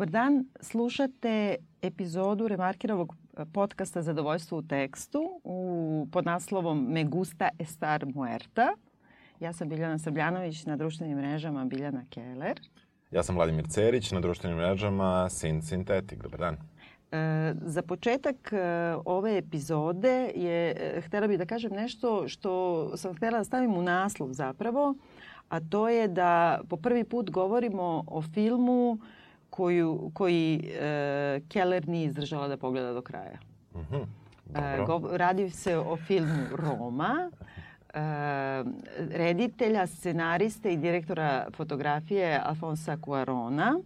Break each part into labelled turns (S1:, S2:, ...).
S1: Dobar dan, slušate epizodu Remarkirovog podcasta Zadovoljstvo u tekstu u, pod naslovom Me gusta estar muerta. Ja sam Biljana Srbljanović na društvenim mrežama Biljana Keller.
S2: Ja sam Vladimir Cerić na društvenim mrežama Sin Sintetik. Dobar dan.
S1: E, za početak e, ove epizode je, e, htela bih da kažem nešto što sam htela da stavim u naslov zapravo, a to je da po prvi put govorimo o filmu koju, koji e, Keller nije izdržala da pogleda do kraja. Mm -hmm. E, go, radi se o filmu Roma, e, reditelja, scenariste i direktora fotografije Alfonsa Cuarona,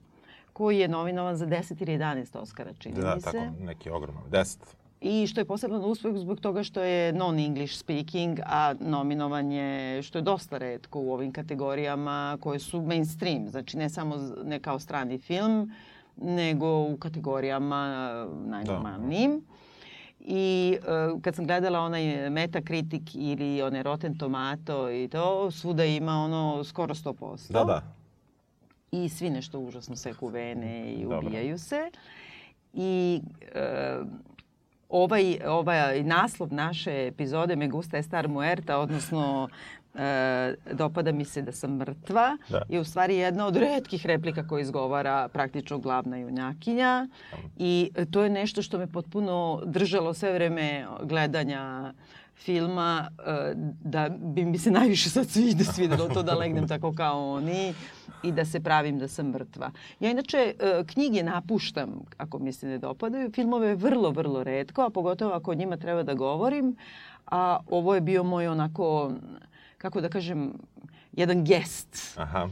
S1: koji je nominovan za 10 ili 11 Oscara, čini
S2: da,
S1: mi se.
S2: Da, tako, neki ogroman. 10
S1: i što je posebno uspeh zbog toga što je non-English speaking, a nominovan je, što je dosta redko u ovim kategorijama koje su mainstream, znači ne samo ne kao strani film, nego u kategorijama najnormalnijim. Da. I uh, kad sam gledala onaj Metacritic ili one Rotten Tomato i to, svuda ima ono skoro 100%.
S2: Da, da.
S1: I svi nešto užasno seku vene i ubijaju Dobro. se. I uh, ovaj, ovaj naslov naše epizode Me gusta estar muerta, odnosno e, dopada mi se da sam mrtva, da. je u stvari jedna od redkih replika koje izgovara praktično glavna junjakinja i to je nešto što me potpuno držalo sve vreme gledanja filma e, da bi mi se najviše sad svide, svidelo to da legnem tako kao oni i da se pravim da sam mrtva. Ja inače e, knjige napuštam ako mi se ne dopadaju, filmove vrlo, vrlo redko, a pogotovo ako o njima treba da govorim, a ovo je bio moj onako, kako da kažem, jedan gest. Aha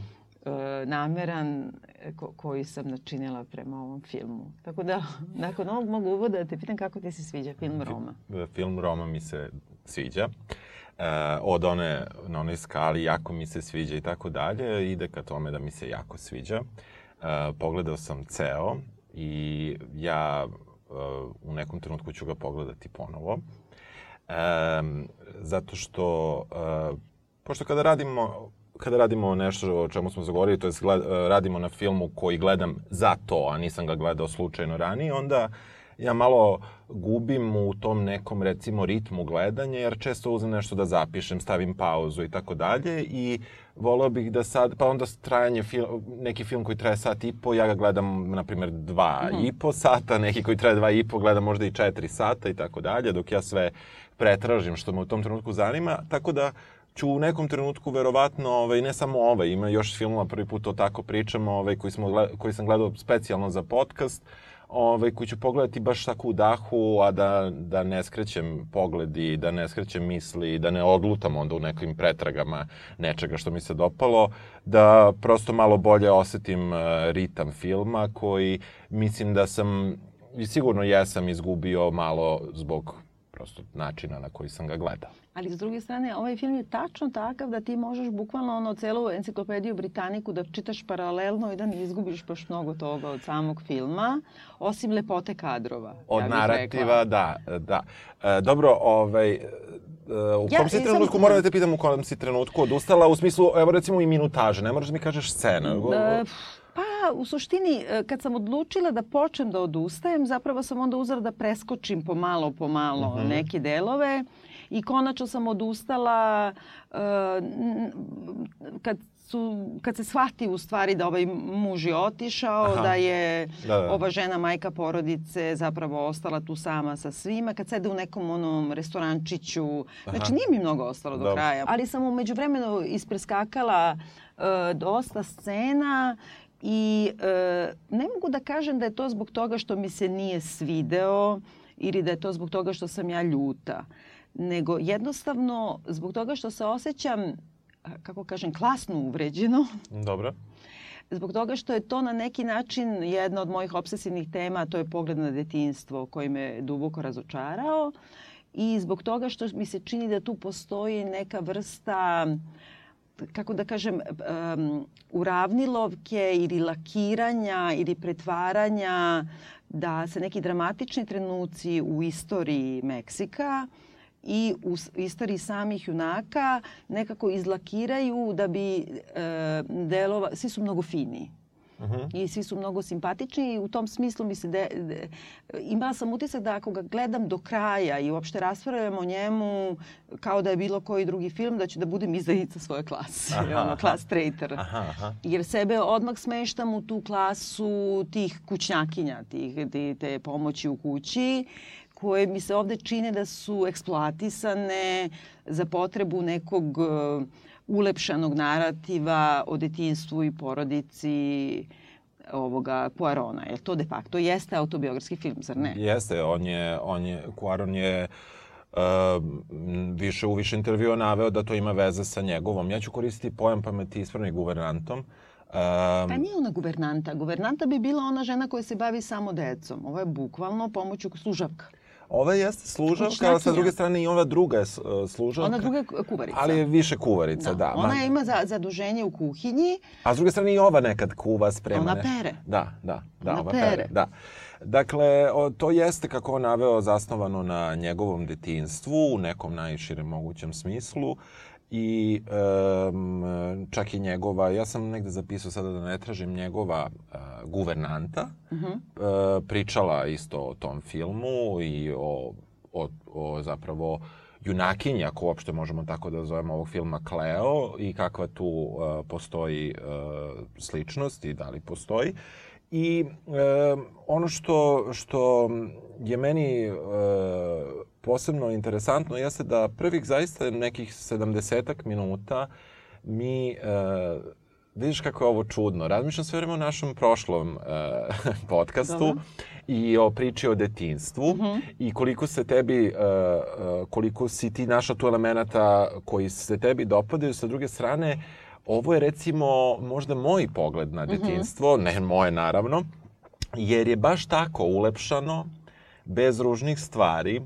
S1: nameran ko, koji sam načinila prema ovom filmu. Tako da, nakon ovog mogu uvoda da te pitam kako ti se sviđa film Roma.
S2: Film Roma mi se sviđa. E, od one, na onoj skali jako mi se sviđa i tako dalje, ide ka tome da mi se jako sviđa. E, pogledao sam ceo i ja e, u nekom trenutku ću ga pogledati ponovo. E, zato što, e, pošto kada radimo kada radimo nešto o čemu smo zagovorili, to je radimo na filmu koji gledam za to, a nisam ga gledao slučajno ranije, onda ja malo gubim u tom nekom recimo ritmu gledanja jer često uzem nešto da zapišem, stavim pauzu i tako dalje i voleo bih da sad, pa onda trajanje film, neki film koji traje sat i po, ja ga gledam na primjer dva mm. i po sata, neki koji traje dva i po, gledam možda i četiri sata i tako dalje, dok ja sve pretražim što me u tom trenutku zanima, tako da ću u nekom trenutku verovatno, ovaj, ne samo ovaj, ima još filmova, prvi put o tako pričamo, ovaj, koji, smo, koji sam gledao specijalno za podcast, ovaj, koji ću pogledati baš tako u dahu, a da, da ne skrećem pogledi, da ne skrećem misli, da ne odlutam onda u nekim pretragama nečega što mi se dopalo, da prosto malo bolje osetim uh, ritam filma koji mislim da sam, i sigurno jesam izgubio malo zbog prosto načina na koji sam ga gledao.
S1: Ali s druge strane, ovaj film je tačno takav da ti možeš bukvalno ono celu enciklopediju Britaniku da čitaš paralelno i da ne izgubiš baš mnogo toga od samog filma, osim lepote kadrova.
S2: Od ja narativa, da, da. E, dobro, ovaj, e, u ja, kom si trenutku, sam... moram da te pitam u kom si trenutku odustala, u smislu, evo recimo i minutaže, ne moraš da mi kažeš scena. Da,
S1: U suštini, e, kad sam odlučila da počnem da odustajem, zapravo sam onda uzela da preskočim pomalo, pomalo uh mhm. -huh. neke delove i konačno sam odustala uh, kad su, kad se shvati u stvari da ovaj muž je otišao, Aha. da je da, da. ova žena, majka porodice, zapravo ostala tu sama sa svima, kad sede u nekom onom restorančiću, Aha. znači nije mi mnogo ostalo do Dobre. kraja, ali sam umeđu vremenu ispreskakala uh, dosta scena i uh, ne mogu da kažem da je to zbog toga što mi se nije svideo ili da je to zbog toga što sam ja ljuta. Uh, nego jednostavno zbog toga što se osjećam, kako kažem, klasno uvređeno.
S2: Dobro.
S1: Zbog toga što je to na neki način jedna od mojih obsesivnih tema, to je pogled na detinstvo koji me duboko razočarao i zbog toga što mi se čini da tu postoji neka vrsta kako da kažem, um, uravnilovke ili lakiranja ili pretvaranja da se neki dramatični trenuci u istoriji Meksika i u istoriji samih junaka nekako izlakiraju da bi e, delova, svi su mnogo fini. Uh -huh. i svi su mnogo simpatični i u tom smislu mi se de, de, imala sam utisak da ako ga gledam do kraja i uopšte raspravljam o njemu kao da je bilo koji drugi film, da ću da budem izdajica svoje klase, aha, ono, klas traitor. Aha, aha. Jer sebe odmah smeštam u tu klasu tih kućnjakinja, tih, tih, te pomoći u kući koje mi se ovde čine da su eksploatisane za potrebu nekog uh, ulepšanog narativa o detinstvu i porodici ovoga Poirona. Jer to de facto jeste autobiografski film, zar ne?
S2: Jeste, on je, on je, Poiron je uh, više u više intervjua naveo da to ima veze sa njegovom. Ja ću koristiti pojam pa me ti ispravni guvernantom. Um,
S1: pa nije ona guvernanta. Guvernanta bi bila ona žena koja se bavi samo decom. Ovo je bukvalno pomoću služavka.
S2: Ova jeste služavka, ali sa druge strane i ova druga je služavka.
S1: Ona druga je kuvarica.
S2: Ali je više kuvarica, da. da.
S1: Ona Ma... ima za, zaduženje u kuhinji.
S2: A s druge strane i ova nekad kuva, sprema
S1: Ona pere.
S2: Da, da, da,
S1: Ona
S2: ova
S1: pere.
S2: pere. Da. Dakle, to jeste, kako on naveo, zasnovano na njegovom detinstvu u nekom najširem mogućem smislu i um, čak i njegova, ja sam negde zapisao sada da ne tražim njegova uh, guvernanta, uh -huh. uh, pričala isto o tom filmu i o, o, o zapravo junakinja, ako uopšte možemo tako da zovemo ovog filma Cleo i kakva tu uh, postoji uh, sličnost i da li postoji. I uh, ono što, što je meni uh, posebno interesantno jeste da prvih zaista nekih sedamdesetak minuta mi uh, vidiš kako je ovo čudno. Razmišljam sve vreme o našem prošlom uh, podcastu Dobre. i o priči o detinstvu mhm. -huh. i koliko se tebi, uh, koliko si ti našla tu elemenata koji se tebi dopadaju. Sa druge strane, ovo je recimo možda moj pogled na mhm. detinstvo, uh -huh. ne moje naravno, jer je baš tako ulepšano, bez ružnih stvari,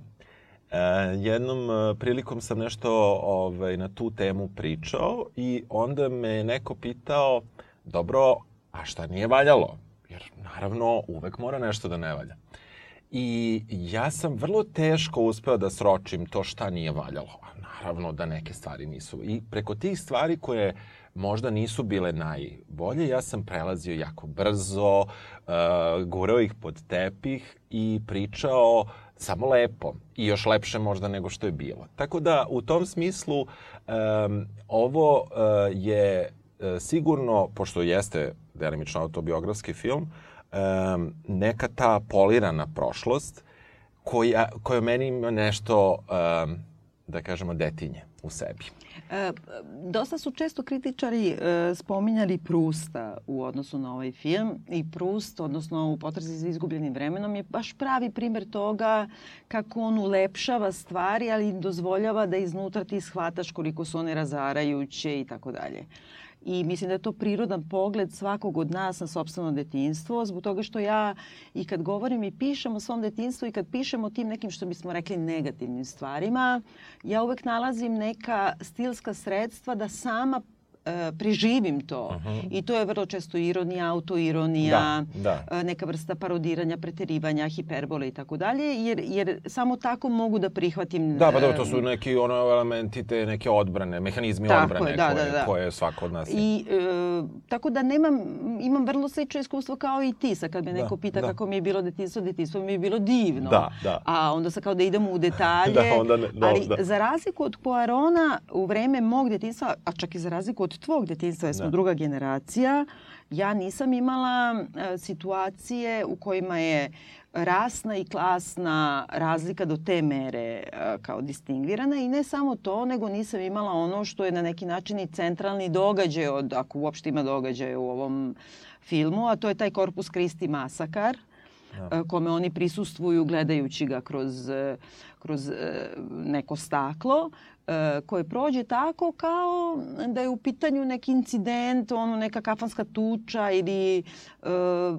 S2: E, jednom e, prilikom sam nešto ovaj, na tu temu pričao i onda me neko pitao, dobro, a šta nije valjalo? Jer naravno uvek mora nešto da ne valja. I ja sam vrlo teško uspeo da sročim to šta nije valjalo. A naravno da neke stvari nisu. I preko tih stvari koje možda nisu bile najbolje, ja sam prelazio jako brzo, uh, gurao ih pod tepih i pričao uh, samo lepo i još lepše možda nego što je bilo. Tako da u tom smislu um, ovo uh, je uh, sigurno, pošto jeste delimično autobiografski film, um, neka ta polirana prošlost koja, koja meni ima nešto, um, da kažemo, detinje u sebi.
S1: E, dosta su često kritičari e, spominjali Prusta u odnosu na ovaj film i Prust, odnosno u potrazi za izgubljenim vremenom, je baš pravi primer toga kako on ulepšava stvari, ali dozvoljava da iznutra ti shvataš koliko su one razarajuće i tako dalje i mislim da je to prirodan pogled svakog od nas na sobstveno detinstvo, zbog toga što ja i kad govorim i pišem o svom detinstvu i kad pišem o tim nekim što bismo rekli negativnim stvarima, ja uvek nalazim neka stilska sredstva da sama preživim to. Uh -huh. I to je vrlo često ironija, autoironija, da, da. E, neka vrsta parodiranja, preterivanja, hiperbole i tako dalje, jer, jer samo tako mogu da prihvatim...
S2: Da, pa dobro, to su neki ono elementi, te neke odbrane, mehanizmi tako odbrane je, da, koje, da, da. koje svako od nas
S1: je. I, e, tako da nemam, imam vrlo slično iskustvo kao i ti, sa kad me da, neko pita da. kako mi je bilo detinstvo, detinstvo mi je bilo divno.
S2: Da, da.
S1: A onda sa kao da idemo u detalje.
S2: da, onda ne,
S1: da, ali da. za razliku od Poirona, u vreme mog detinstva, a čak i za razliku od tvog detinstva, jer smo da. druga generacija, ja nisam imala e, situacije u kojima je rasna i klasna razlika do te mere e, kao distingvirana i ne samo to, nego nisam imala ono što je na neki način i centralni događaj, od, ako uopšte ima događaj u ovom filmu, a to je taj Korpus Christi masakar, da. E, kome oni prisustvuju gledajući ga kroz, kroz neko staklo koje prođe tako kao da je u pitanju neki incident, ono neka kafanska tuča ili e,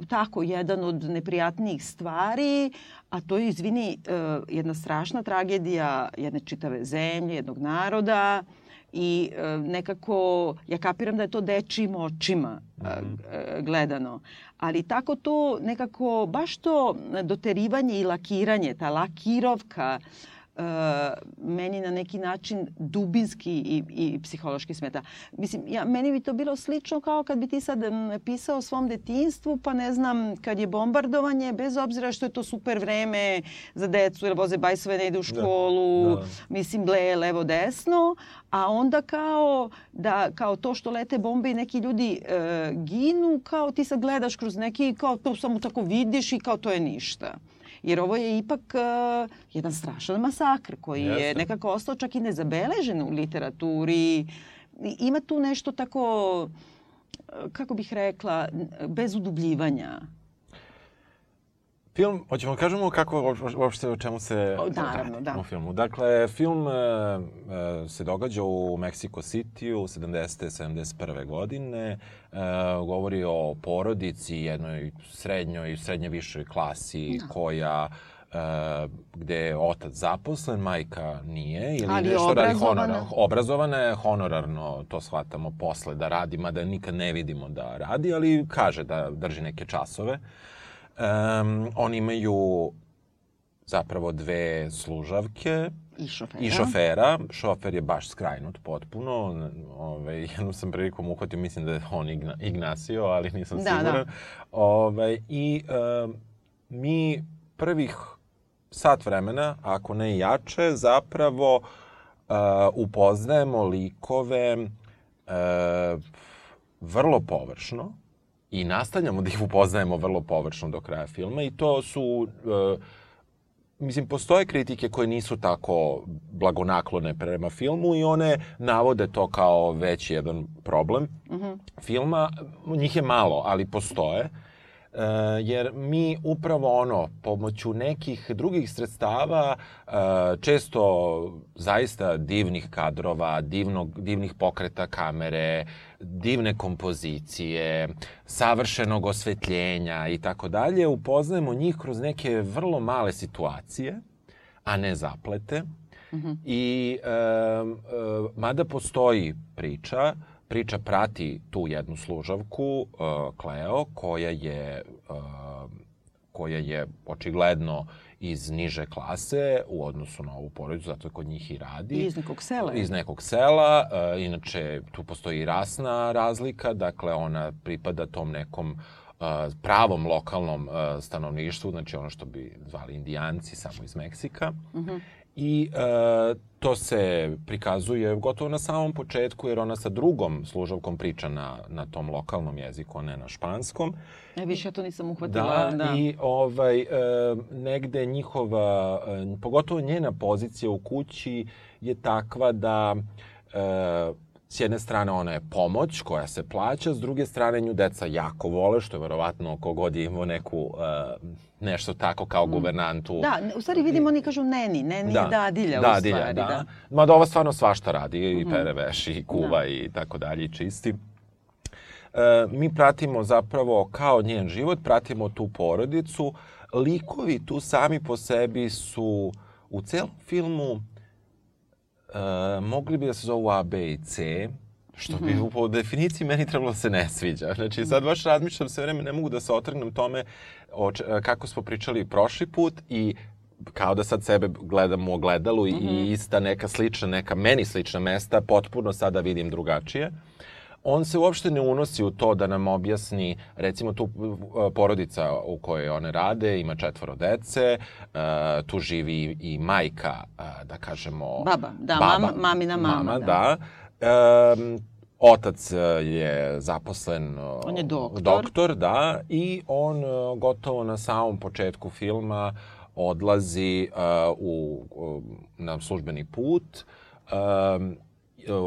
S1: tako jedan od neprijatnijih stvari, a to je, izvini, e, jedna strašna tragedija jedne čitave zemlje, jednog naroda i e, nekako ja kapiram da je to dečijim očima mm -hmm. gledano. Ali tako to nekako baš to doterivanje i lakiranje, ta lakirovka meni na neki način dubinski i, i psihološki smeta. Mislim, ja, meni bi to bilo slično kao kad bi ti sad pisao o svom detinstvu, pa ne znam, kad je bombardovanje, bez obzira što je to super vreme za decu, jer voze bajsove, ne ide u da. školu, da, da. mislim, bleje levo desno, a onda kao da kao to što lete bombe i neki ljudi e, ginu, kao ti sad gledaš kroz neki, kao to samo tako vidiš i kao to je ništa. Jer ovo je ipak uh, jedan strašan masakr koji Jeste. je nekako ostao čak i nezabeležen u literaturi. Ima tu nešto tako, kako bih rekla, bez udubljivanja.
S2: Film, hoćemo da kažemo kako uopšte o čemu se
S1: o, naravno, da.
S2: u filmu. Dakle, film uh, uh, se događa u Mexico City u 70. 71. godine. Uh, govori o porodici, jednoj srednjoj srednje višoj klasi da. koja uh, gde je otac zaposlen, majka nije ili
S1: Ali
S2: nešto
S1: radi
S2: honorar, obrazovana je honorarno, to shvatamo posle da radi, mada nikad ne vidimo da radi, ali kaže da drži neke časove. Uh, Um, oni imaju zapravo dve služavke
S1: i šofera.
S2: I šofera. Šofer je baš skrajnut potpuno. Ove, jednu sam prilikom uhvatio, mislim da je on Igna, Ignacio, ali nisam da, da. siguran. Da. Ove, I um, mi prvih sat vremena, ako ne jače, zapravo uh, upoznajemo likove uh, vrlo površno i nastavljamo da ih upoznajemo vrlo površno do kraja filma i to su uh, mislim, postoje kritike koje nisu tako blagonaklone prema filmu i one navode to kao već jedan problem mm -hmm. filma. Njih je malo, ali postoje. Uh, jer mi upravo ono, pomoću nekih drugih sredstava, uh, često zaista divnih kadrova, divnog, divnih pokreta kamere, divne kompozicije, savršenog osvetljenja i tako dalje, upoznajemo njih kroz neke vrlo male situacije, a ne zaplete. Mm -hmm. I e, e, mada postoji priča, priča prati tu jednu služavku, e, Cleo, koja je, e, koja je očigledno iz niže klase u odnosu na ovu porodicu, zato kod njih i radi.
S1: I iz nekog sela.
S2: Iz nekog sela. E, inače, tu postoji i rasna razlika, dakle ona pripada tom nekom uh, pravom lokalnom uh, stanovništvu, znači ono što bi zvali indijanci, samo iz Meksika. Uh mhm. I e, to se prikazuje gotovo na samom početku, jer ona sa drugom služavkom priča na, na tom lokalnom jeziku, a ne na španskom.
S1: E, više ja to nisam uhvatila.
S2: Da, da. i ovaj, e, negde njihova, e, pogotovo njena pozicija u kući je takva da e, s jedne strane ona je pomoć koja se plaća, s druge strane nju deca jako vole, što je verovatno kogod je imao neku, uh, nešto tako kao mm. guvernantu.
S1: Da, u stvari vidimo oni kažu neni, neni da. je dadilja,
S2: dadilja u stvari. Da. da. Mada ova stvarno svašta radi, mm i mhm. pere veš, i kuva, da. i tako dalje, i čisti. E, mi pratimo zapravo kao njen život, pratimo tu porodicu. Likovi tu sami po sebi su u celom filmu Uh, mogli bi da se zovu A, B i C, što bi mm -hmm. po definiciji meni trebalo da se ne sviđa. Znači, sad baš razmišljam sve vreme, ne mogu da se otrgnem tome o, kako smo pričali prošli put i kao da sad sebe gledam u ogledalu mm -hmm. i mhm. ista neka slična, neka meni slična mesta, potpuno sada vidim drugačije. On se uopšte ne unosi u to da nam objasni, recimo tu uh, porodica u kojoj one rade, ima četvoro dece, uh, tu živi i majka, da kažemo...
S1: Baba, da, baba, mama, mamina mama. Mama,
S2: da. da. Um, otac je zaposlen
S1: on je doktor.
S2: doktor, da, i on gotovo na samom početku filma odlazi uh, u, uh, na službeni put uh,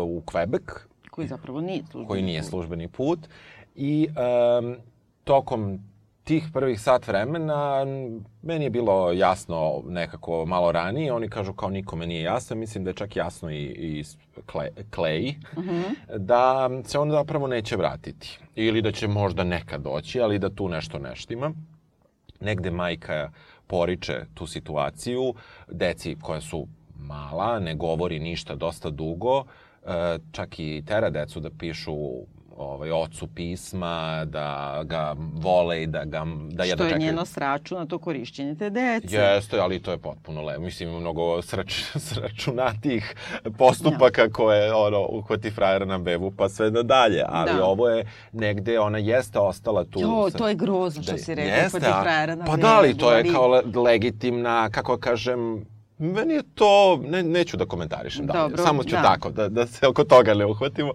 S2: u Quebec
S1: Koji zapravo nije službeni
S2: Koji nije službeni put. I um, tokom tih prvih sat vremena meni je bilo jasno nekako malo ranije. Oni kažu kao nikome nije jasno. Mislim da je čak jasno i, i Clay uh mhm. -huh. da se on zapravo neće vratiti. Ili da će možda nekad doći, ali da tu nešto neštima. Negde majka poriče tu situaciju. Deci koja su mala, ne govori ništa dosta dugo, E, čak i tera decu da pišu ovaj, ocu pisma, da ga vole i da ga da
S1: jedno. Što je njeno sračuna to korišćenje te dece.
S2: Jeste, ali to je potpuno lepo. Mislim, ima mnogo srač, sračunatih postupaka ja. koje ono, uhvati frajera na bebu pa sve da dalje. Ali da. ovo je negde, ona jeste ostala tu.
S1: Jo, to je grozno što da, si rekao, uhvati frajera na
S2: pa bebu. Pa da li, to je kao legitimna, kako kažem, Meni je to, ne, neću da komentarišem dalje, Dobro, samo ću da. tako, da, da se oko toga ne uhvatimo.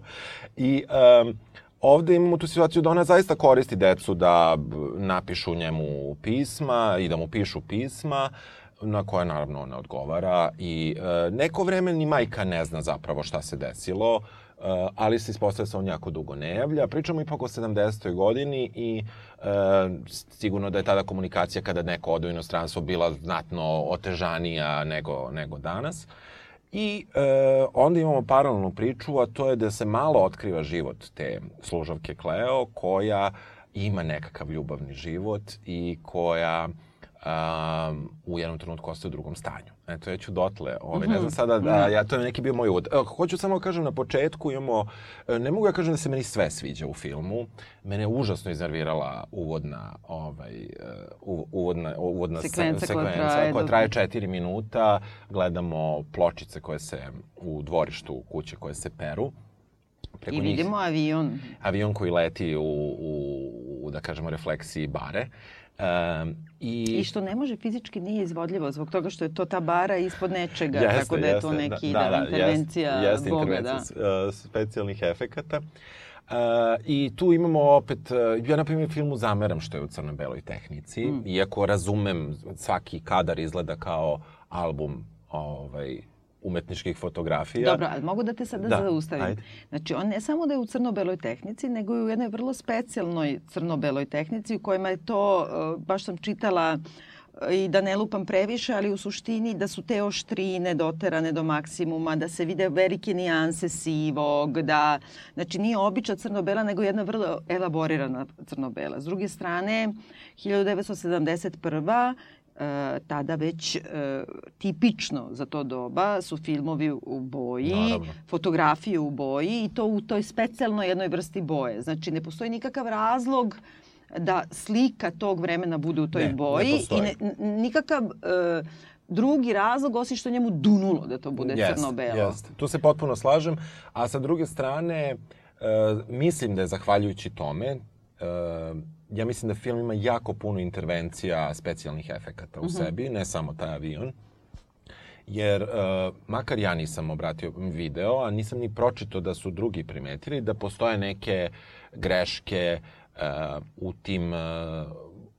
S2: I um, ovde imamo tu situaciju da ona zaista koristi decu da napišu njemu pisma i da mu pišu pisma na koje naravno ona odgovara i e, neko vreme ni majka ne zna zapravo šta se desilo, e, ali se ispostavlja da se on jako dugo ne javlja. Pričamo ipak o 70. godini i e, sigurno da je tada komunikacija kada neko ode u inostranstvo bila znatno otežanija nego, nego danas. I e, onda imamo paralelnu priču, a to je da se malo otkriva život te služavke Kleo, koja ima nekakav ljubavni život i koja um, u jednom trenutku ostaje u drugom stanju. Eto, ja ću dotle. Ovaj, ne znam mhm. sada, da, ja, to je neki bio moj uvod. Hoću samo da kažem na početku imamo, e, ne mogu ja kažem da se meni sve sviđa u filmu. Mene je užasno iznervirala uvodna, ovaj, e, uvodna, uvodna
S1: sekvenca,
S2: sekvenca koja traje, koja traje četiri minuta. Gledamo pločice koje se u dvorištu kuće koje se peru.
S1: Preko I vidimo njih, avion.
S2: Avion koji leti u, u, u, da kažemo, refleksiji bare.
S1: Um, i... I što ne može fizički nije izvodljivo zbog toga što je to ta bara ispod nečega, jeste, tako da je to neki da, da, da, intervencija jeste, jeste Boga. Intervencija
S2: da. Uh, specijalnih efekata. Uh, I tu imamo opet, uh, ja na primjer filmu zameram što je u crno-beloj tehnici, mm. iako razumem svaki kadar izgleda kao album ovaj, umetničkih fotografija.
S1: Dobro, ali mogu da te sada da, zaustavim. Ajde. Znači, on ne samo da je u crno-beloj tehnici, nego i u jednoj vrlo specijalnoj crno-beloj tehnici u kojima je to, uh, baš sam čitala uh, i da ne lupam previše, ali u suštini da su te oštrine doterane do maksimuma, da se vide velike nijanse sivog, da, znači nije obična crno-bela, nego jedna vrlo elaborirana crno-bela. S druge strane, 1971 e, tada već e, tipično za to doba su filmovi u boji, Naravno. fotografije u boji i to u toj specijalnoj jednoj vrsti boje. Znači ne postoji nikakav razlog da slika tog vremena bude u toj ne, boji ne i ne, nikakav e, drugi razlog osim što njemu dunulo da to bude yes, crno-belo. Jeste.
S2: Tu se potpuno slažem, a sa druge strane e, mislim da je zahvaljujući tome e, ja mislim da film ima jako puno intervencija specijalnih efekata u uh mhm. -huh. sebi, ne samo taj avion. Jer, uh, makar ja nisam obratio video, a nisam ni pročito da su drugi primetili, da postoje neke greške uh, u tim uh,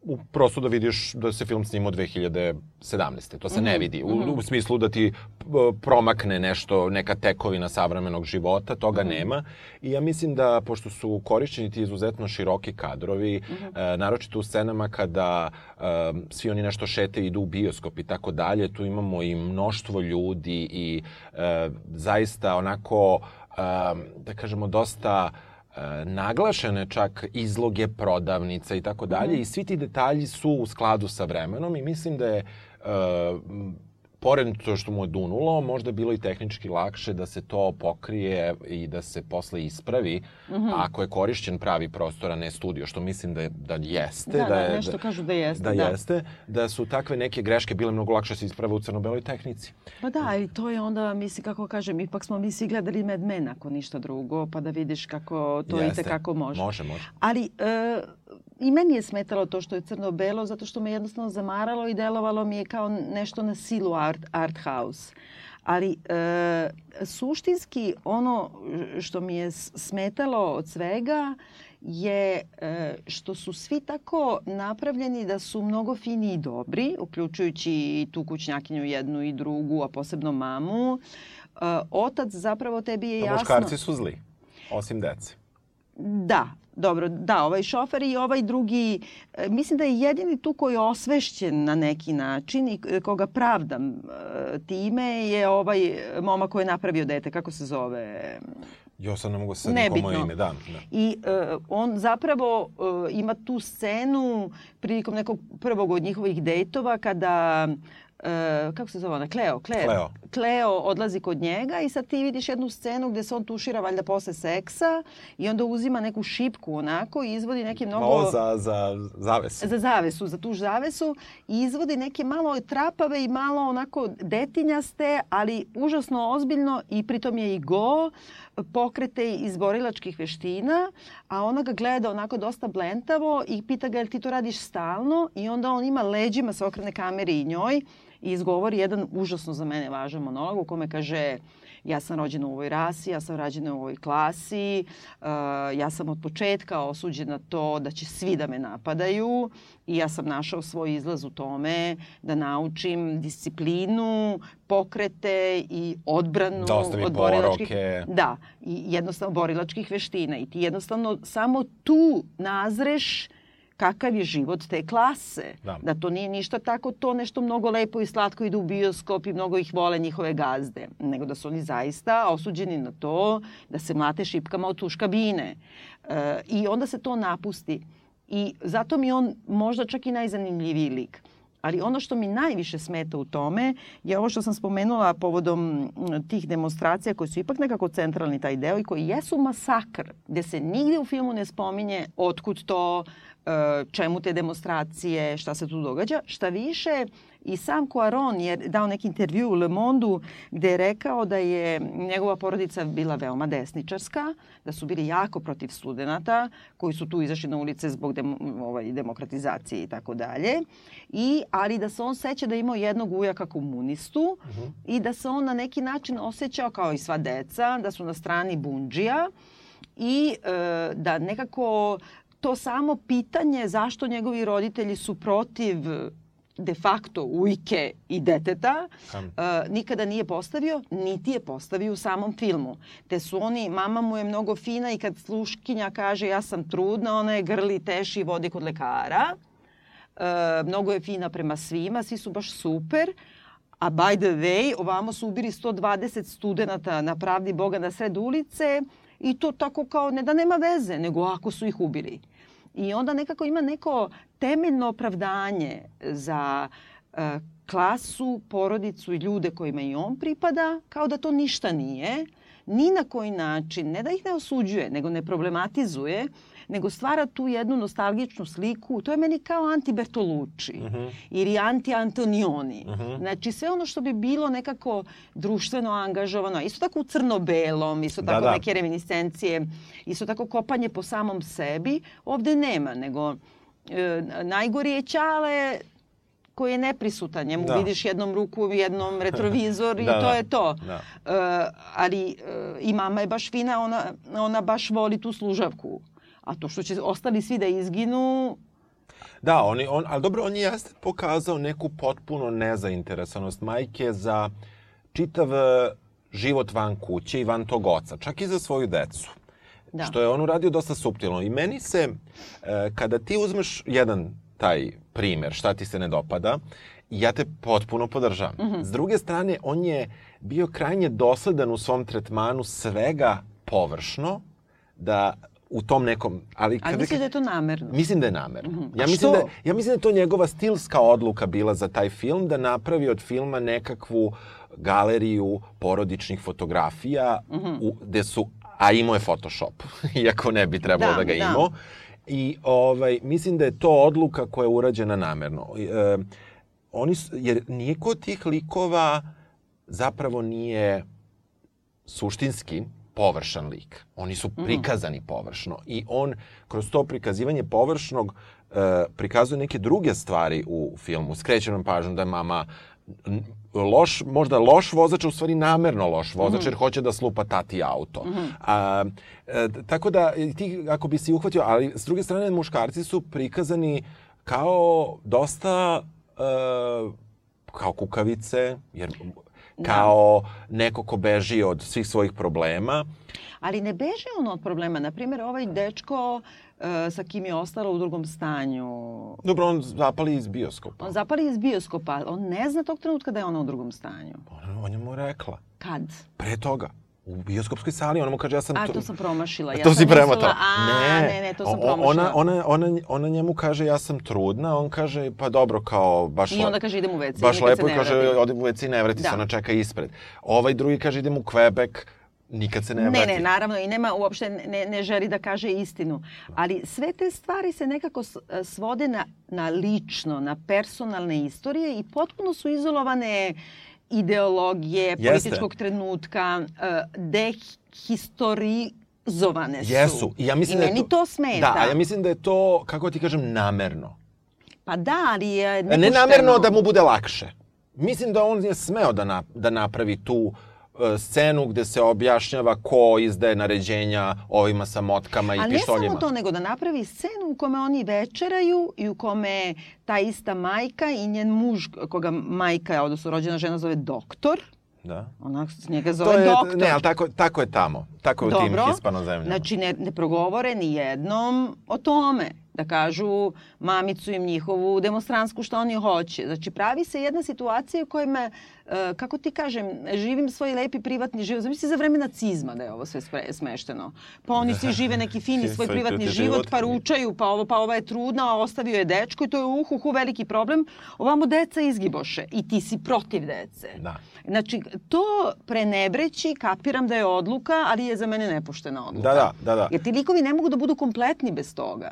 S2: u, prosto da vidiš da se film snimao 2017. To se mm -hmm. ne mhm, vidi. U, mhm. u smislu da ti promakne nešto, neka tekovina savremenog života, toga mm -hmm. nema. I ja mislim da, pošto su korišćeni ti izuzetno široki kadrovi, mm -hmm. e, naročito u scenama kada e, svi oni nešto šete idu u bioskop i tako dalje, tu imamo i mnoštvo ljudi i e, zaista onako, e, da kažemo, dosta E, naglašene čak izloge prodavnica i tako dalje mhm. i svi ti detalji su u skladu sa vremenom i mislim da je uh, pored to što mu je dunulo, možda je bilo i tehnički lakše da se to pokrije i da se posle ispravi mm -hmm. ako je korišćen pravi prostor, a ne studio, što mislim da, da jeste.
S1: Da,
S2: da,
S1: da je, nešto da, kažu da jeste.
S2: Da, da, jeste, da su takve neke greške bile mnogo lakše da se isprave u crno-beloj tehnici.
S1: Pa da, i to je onda, mislim, kako kažem, ipak smo mi svi gledali Mad Men, ako ništa drugo, pa da vidiš kako to jeste. i kako može.
S2: Može, može.
S1: Ali, e, i meni je smetalo to što je crno-belo, zato što me jednostavno zamaralo i delovalo mi je kao nešto na silu art, art house. Ali e, suštinski ono što mi je smetalo od svega je e, što su svi tako napravljeni da su mnogo fini i dobri, uključujući i tu kućnjakinju jednu i drugu, a posebno mamu. E, otac zapravo tebi je jasno... A
S2: muškarci su zli, osim dece.
S1: Da, dobro, da, ovaj šofer i ovaj drugi, e, mislim da je jedini tu koji je osvešćen na neki način i koga pravdam e, time je ovaj momak koji je napravio dete, kako se zove?
S2: Jo, sad ne mogu se nikomu ime, da. da.
S1: I uh, on zapravo uh, ima tu scenu prilikom nekog prvog od njihovih dejtova kada Uh, kako se zove ona, Kleo, Kleo.
S2: Kleo.
S1: Kleo odlazi kod njega i sad ti vidiš jednu scenu gde se on tušira valjda posle seksa i onda uzima neku šipku onako i izvodi neke mnogo...
S2: Ovo za, za zavesu.
S1: Za zavesu, za tuš zavesu i izvodi neke malo trapave i malo onako detinjaste, ali užasno ozbiljno i pritom je i go pokrete iz borilačkih veština, a ona ga gleda onako dosta blentavo i pita ga jel ti to radiš stalno? I onda on ima leđima se okrene kameri i njoj i izgovori jedan užasno za mene važan monolog u kome kaže ja sam rođena u ovoj rasi, ja sam rođena u ovoj klasi, uh, ja sam od početka osuđena to da će svi da me napadaju i ja sam našao svoj izlaz u tome da naučim disciplinu, pokrete i odbranu
S2: da
S1: od borilačkih da i jednostavno borilačkih veština i ti jednostavno samo tu nazreš kakav je život te klase. Da. da to nije ništa tako to nešto mnogo lepo i slatko idu u bioskop i mnogo ih vole njihove gazde. Nego da su oni zaista osuđeni na to da se mlate šipkama od tuš kabine. E, I onda se to napusti. I zato mi on možda čak i najzanimljiviji lik. Ali ono što mi najviše smeta u tome je ovo što sam spomenula povodom tih demonstracija koji su ipak nekako centralni taj deo i koji jesu masakr, gde se nigde u filmu ne spominje otkud to, E, čemu te demonstracije, šta se tu događa. Šta više, i sam Cuaron je dao neki intervju u Le Mondu gde je rekao da je njegova porodica bila veoma desničarska, da su bili jako protiv studenta koji su tu izašli na ulice zbog dem, ovaj, demokratizacije i tako dalje. I, ali da se on seća da je imao jednog ujaka komunistu uh mhm. -huh. i da se on na neki način osjećao kao i sva deca, da su na strani Bundžija i e, da nekako to samo pitanje zašto njegovi roditelji su protiv de facto ujke i deteta uh, nikada nije postavio, niti je postavio u samom filmu. Te su oni, mama mu je mnogo fina i kad sluškinja kaže ja sam trudna, ona je grli, teši i vodi kod lekara. Uh, mnogo je fina prema svima, svi su baš super. A by the way, ovamo su ubili 120 studenta na pravdi Boga na sred ulice i to tako kao ne da nema veze, nego ako su ih ubili. I onda nekako ima neko temeljno opravdanje za uh, klasu, porodicu i ljude kojima i on pripada, kao da to ništa nije, ni na koji način, ne da ih ne osuđuje, nego ne problematizuje, nego stvara tu jednu nostalgičnu sliku. To je meni kao anti Bertolucci uh mhm. -huh. ili anti Antonioni. Uh mhm. -huh. Znači sve ono što bi bilo nekako društveno angažovano, isto tako u crno-belom, isto da, tako da, da. neke reminiscencije, isto tako kopanje po samom sebi, ovde nema, nego e, najgori je Ćale koji je neprisutan. Njemu da. vidiš jednom ruku, jednom retrovizor i da, to da. je to. Da. Uh, ali uh, i mama je baš fina, ona, ona baš voli tu služavku. A to što će ostali svi da izginu,
S2: Da, oni, on, ali dobro, on je jeste pokazao neku potpuno nezainteresanost majke za čitav e, život van kuće i van tog oca, čak i za svoju decu. Da. Što je on uradio dosta suptilno. I meni se, e, kada ti uzmeš jedan taj primer, šta ti se ne dopada, ja te potpuno podržavam. Mm -hmm. S druge strane, on je bio krajnje dosledan u svom tretmanu svega površno, da u tom nekom...
S1: Ali, kada, A misliš da je to namerno?
S2: Mislim da je namerno. Mm -hmm. ja, mislim da, ja mislim da je to njegova stilska odluka bila za taj film, da napravi od filma nekakvu galeriju porodičnih fotografija, mm -hmm. u, gde su... A imao je Photoshop, iako ne bi trebalo da, da ga da. imao. I ovaj, mislim da je to odluka koja je urađena namerno. E, oni, jer niko od tih likova zapravo nije suštinski površan lik. Oni su mhm. prikazani površno i on kroz to prikazivanje površnog e, prikazuje neke druge stvari u filmu. Skreće nam pažnju da je mama loš, možda loš vozač, u stvari namerno loš vozač, mm -hmm. jer hoće da slupa tati auto. Mm -hmm. A, e, tako da, ti, ako bi si uhvatio, ali s druge strane, muškarci su prikazani kao dosta e, kao kukavice, jer. Kao da. neko ko beži od svih svojih problema.
S1: Ali ne beži on od problema. Naprimjer, ovaj dečko uh, sa kim je ostalo u drugom stanju.
S2: Dobro, on zapali iz bioskopa.
S1: On zapali iz bioskopa. On ne zna tog trenutka da je ona u drugom stanju.
S2: On, on je mu rekla.
S1: Kad?
S2: Pre toga. U bioskopskoj sali, ona mu kaže ja sam...
S1: A, to sam promašila. Ja
S2: to
S1: sam
S2: si premotala.
S1: A, ne, ne, ne, to sam promašila.
S2: Ona, ona, ona, ona njemu kaže ja sam trudna, on kaže pa dobro kao baš...
S1: I onda kaže idem u WC.
S2: Baš lepo kaže odem u WC i ne vrati da. se, ona čeka ispred. Ovaj drugi kaže idem u Quebec, nikad se ne vrati.
S1: Ne, ne, naravno i nema uopšte ne, ne želi da kaže istinu. Ali sve te stvari se nekako svode na, na lično, na personalne istorije i potpuno su izolovane ideologije, Jeste. političkog trenutka, e, dehistorizovane su.
S2: Jesu.
S1: I,
S2: ja mislim
S1: I
S2: da
S1: meni
S2: to,
S1: to smeta.
S2: Da, a ja mislim da je to, kako ti kažem, namerno.
S1: Pa da, ali je
S2: nepošteno. Ne namerno da mu bude lakše. Mislim da on je smeo da, na, da napravi tu uh, scenu gde se objašnjava ko izdaje naređenja ovima sa motkama i
S1: Ali
S2: pištoljima.
S1: Ali ne samo to, nego da napravi scenu u kome oni večeraju i u kome ta ista majka i njen muž, koga majka, odnosno rođena žena zove doktor,
S2: Da.
S1: Ona njega zove to
S2: je,
S1: doktor.
S2: Ne, ali tako, tako je tamo. Tako je u tim hispanozemljama.
S1: Znači, ne, ne progovore ni jednom o tome da kažu mamicu im njihovu demonstransku što oni hoće. Znači pravi se jedna situacija u kojima, e, kako ti kažem, živim svoj lepi privatni život. Zamisli za vreme nacizma da je ovo sve smešteno. Pa oni svi žive neki fini svoj privatni život, pa ručaju, pa ovo, pa ova je trudna, a ostavio je dečko i to je uhu, hu, veliki problem. Ovamo deca izgiboše i ti si protiv dece.
S2: Da.
S1: Znači, to prenebreći, kapiram da je odluka, ali je za mene nepoštena odluka.
S2: Da, da, da. da.
S1: Jer ti likovi ne mogu da budu kompletni bez toga.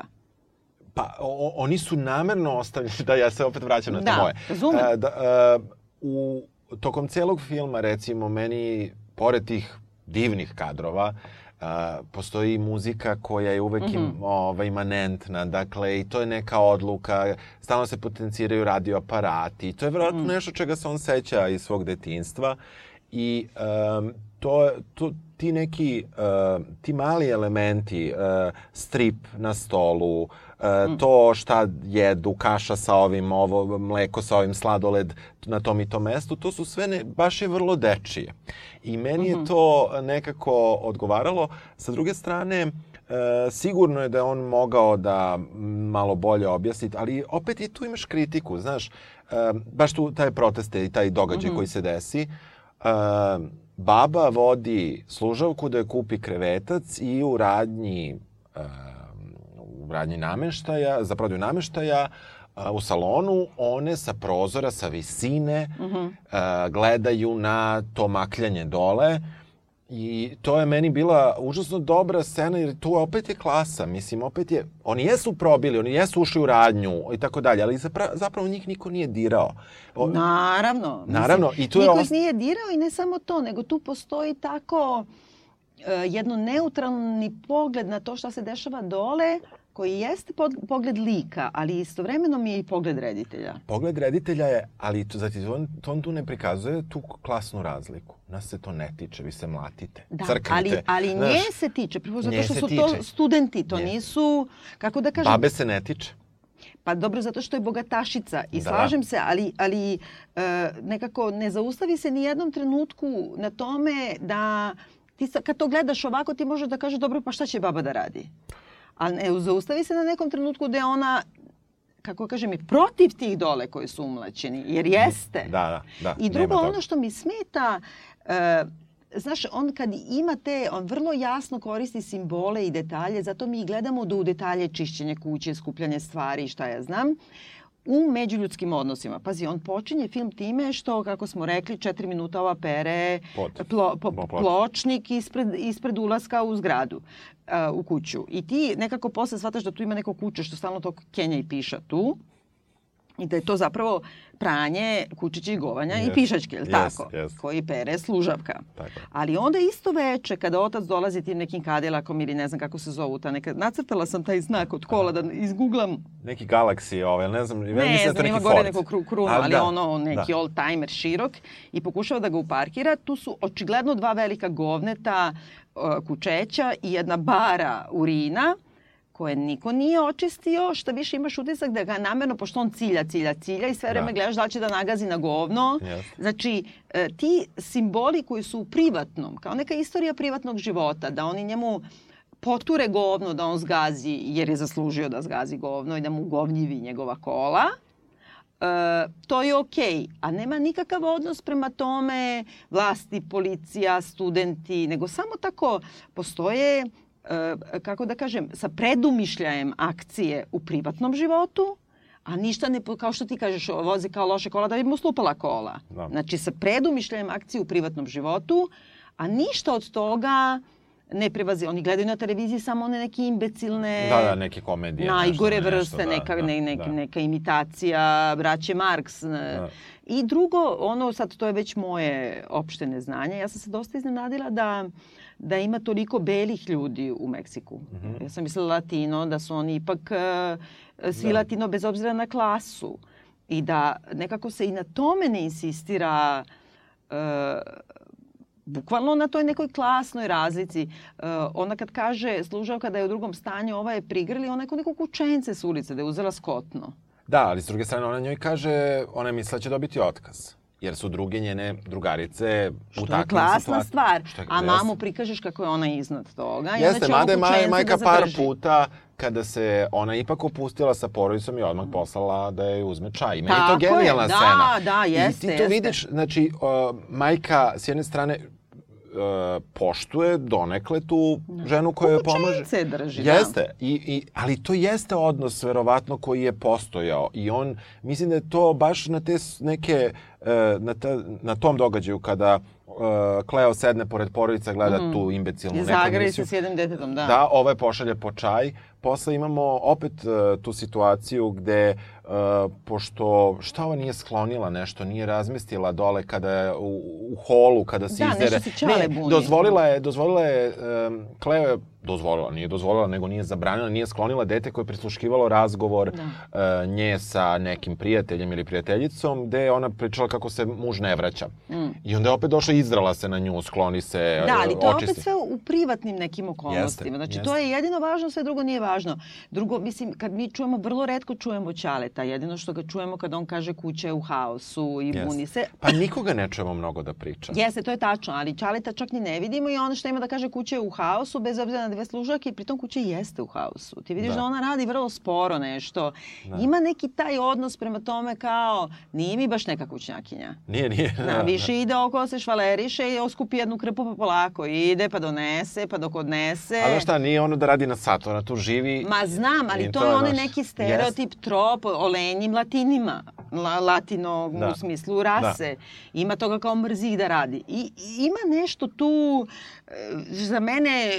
S2: Pa, o, oni su namerno ostavljeni, da ja se opet vraćam na to
S1: da,
S2: moje.
S1: Razumem.
S2: Da, da, u, tokom celog filma, recimo, meni, pored tih divnih kadrova, Uh, postoji muzika koja je uvek mm -hmm. im, ovaj, imanentna, dakle, i to je neka odluka, stalno se potenciraju radioaparati, to je vjerojatno mm. nešto čega se on seća iz svog detinstva i um, to, to, ti neki, uh, ti mali elementi, uh, strip na stolu, uh, mm. to šta jedu, kaša sa ovim, ovo, mleko sa ovim, sladoled na tom i tom mestu, to su sve ne, baš je vrlo dečije. I meni mm -hmm. je mhm. to nekako odgovaralo. Sa druge strane, e, sigurno je da je on mogao da malo bolje objasni, ali opet i tu imaš kritiku, znaš, e, baš tu taj proteste i taj događaj mm -hmm. koji se desi. E, baba vodi služavku da je kupi krevetac i u radnji u radnji nameštaja, za prodaju nameštaja, u salonu, one sa prozora, sa visine, -huh. uh, gledaju na to makljanje dole I to je meni bila užasno dobra scena jer tu opet je klasa, mislim, opet je, oni jesu probili, oni jesu ušli u radnju i tako dalje, ali zapravo, zapravo njih niko nije dirao.
S1: O, naravno.
S2: Naravno.
S1: Mislim, I tu je niko os... nije dirao i ne samo to, nego tu postoji tako uh, jedno neutralni pogled na to šta se dešava dole, koji jeste pogled lika, ali istovremeno mi je i pogled reditelja.
S2: Pogled reditelja je, ali to, zati, on, to on tu ne prikazuje tu klasnu razliku. Nas se to ne tiče, vi se mlatite,
S1: da,
S2: crknite.
S1: Ali, ali znaš, nje se tiče, prvo zato što su tiče. to studenti, to nje. nisu, kako da kažem...
S2: Babe se ne tiče.
S1: Pa dobro, zato što je bogatašica i da. slažem se, ali, ali uh, nekako ne zaustavi se ni jednom trenutku na tome da ti kad to gledaš ovako ti možeš da kažeš dobro pa šta će baba da radi? A ne zaustavi se na nekom trenutku gde ona kako kažem, i protiv tih dole koji su umlaćeni, jer jeste.
S2: Da, da, da.
S1: I drugo, ono što mi smeta, uh, znaš, on kad ima te, on vrlo jasno koristi simbole i detalje, zato mi gledamo da u detalje čišćenje kuće, skupljanje stvari, šta ja znam. U međuljudskim odnosima. Pazi, on počinje film time što, kako smo rekli, četiri minuta ova pere plo, po, pločnik ispred, ispred ulaska u zgradu, uh, u kuću. I ti nekako posle shvataš da tu ima neko kuće što stalno to Kenja i piša tu i da je to zapravo pranje kučića i govanja yes. i pišačke, ili yes, tako? Yes. Koji pere služavka. Tako. Ali onda isto veče, kada otac dolazi tim nekim kadilakom ili ne znam kako se zovu ta neka, nacrtala sam taj znak od kola da izgooglam.
S2: Neki Galaxy, ovaj, ne znam,
S1: ne, ne znam, ima gore neku kru, krunu, ali, ali da. ono neki da. old-timer širok i pokušava da ga uparkira. Tu su očigledno dva velika govneta uh, kučeća i jedna bara urina koje niko nije očistio, što više imaš utisak da ga namerno, pošto on cilja, cilja, cilja i sve vreme da. gledaš da će da nagazi na govno. Yes. Znači, e, ti simboli koji su u privatnom, kao neka istorija privatnog života, da oni njemu poture govno da on zgazi jer je zaslužio da zgazi govno i da mu govnjivi njegova kola, E, to je okej, okay, a nema nikakav odnos prema tome vlasti, policija, studenti, nego samo tako postoje, kako da kažem, sa predumišljajem akcije u privatnom životu, a ništa ne, kao što ti kažeš, voze kao loše kola da bi mu slupala kola. Da. Znači, sa predumišljajem akcije u privatnom životu, a ništa od toga ne prevazi. Oni gledaju na televiziji samo one neke imbecilne...
S2: Da, da, neke komedije.
S1: Najgore nešto, vrste, nešto, da, neka, da, ne, ne, da. neka imitacija braće Marks. Da. I drugo, ono sad, to je već moje opšte neznanje. Ja sam se dosta iznenadila da da ima toliko belih ljudi u Meksiku. Mm -hmm. Ja sam mislila latino, da su oni ipak uh, svi da. latino bez obzira na klasu. I da nekako se i na tome ne insistira uh, bukvalno na toj nekoj klasnoj razlici. Uh, ona kad kaže služavka da je u drugom stanju, ova je prigrli, ona je kod nekog učence s ulice, da je uzela skotno.
S2: Da, ali s druge strane ona njoj kaže, ona je misla da će dobiti otkaz jer su druge njene drugarice
S1: što u takvim situacijama. Što je klasna stvar. Što je, a mamu prikažeš kako je ona iznad toga.
S2: Jeste, mada je maj, majka da par puta kada se ona ipak opustila sa porodicom i odmah poslala da je uzme čaj. Meni je to genijalna je,
S1: da,
S2: scena.
S1: Da, da, jeste,
S2: I ti to jeste. vidiš, znači, uh, majka s jedne strane uh, poštuje donekle tu da. ženu koja joj pomaže.
S1: drži,
S2: Jeste, da. I, i, ali to jeste odnos verovatno koji je postojao i on, mislim da je to baš na te neke, uh, na, ta, na tom događaju kada uh, Kleo sedne pored porodica, gleda mm. tu imbecilnu neku emisiju. I zagreje
S1: se s jednim detetom, da.
S2: Da, ovaj pošalje po čaj. Posle imamo opet uh, tu situaciju gde pošto šta ova nije sklonila nešto, nije razmestila dole kada je u, u holu, kada se
S1: da,
S2: izdere.
S1: Da, nešto se čale
S2: buni. Dozvolila je, dozvolila je, um, Kleo je dozvolila, nije dozvolila, nego nije zabranila, nije sklonila dete koje je prisluškivalo razgovor da. uh, nje sa nekim prijateljem ili prijateljicom, gde je ona pričala kako se muž ne vraća. Mm. I onda je opet došla i izdrala se na nju, skloni se,
S1: Da, ali to je opet sve u privatnim nekim okolnostima. Jeste, znači, jeste. to je jedino važno, sve drugo nije važno. Drugo, mislim, kad mi čujemo, vrlo redko čujemo Ćaleta, jedino što ga čujemo kad on kaže kuća je u haosu i jeste. buni se.
S2: Pa nikoga ne čujemo mnogo da priča.
S1: Jeste, to je tačno, ali Ćaleta čak ni ne vidimo i ono što ima da kaže kuća je u haosu, bez obzira na dve služake i pritom kuća jeste u haosu. Ti vidiš da, da ona radi vrlo sporo nešto. Da. Ima neki taj odnos prema tome kao nije mi baš neka kućnjakinja.
S2: Nije, nije.
S1: Da, više ide oko se švaleriše i oskupi jednu krpu pa polako. Ide pa donese, pa dok odnese.
S2: Ali šta, nije ono da radi na sat, ona tu živi.
S1: Ma znam, ali to, to je onaj neki stereotip, yes. trop o lenjim latinima. La, latino da. u smislu rase. Da. Ima toga kao mrzi da radi. I, ima nešto tu e, za mene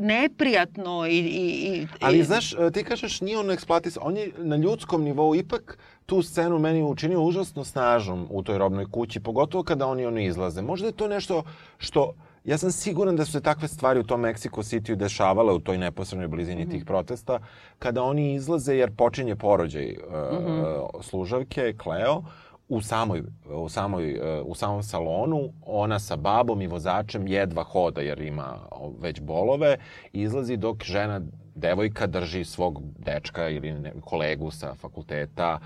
S1: neprijatno i... i, i
S2: Ali znaš, e, ti kažeš nije on eksploatis, on je na ljudskom nivou ipak tu scenu meni učinio užasno snažnom u toj robnoj kući, pogotovo kada oni oni izlaze. Možda je to nešto što Ja sam siguran da su se takve stvari u tom Mexico City dešavale u toj neposrednoj blizini mm -hmm. tih protesta, kada oni izlaze jer počinje porođaj uh, mm -hmm. služavke, Cleo, u samoj, u, samoj, uh, u samom salonu, ona sa babom i vozačem jedva hoda jer ima već bolove, izlazi dok žena, devojka drži svog dečka ili ne, kolegu sa fakulteta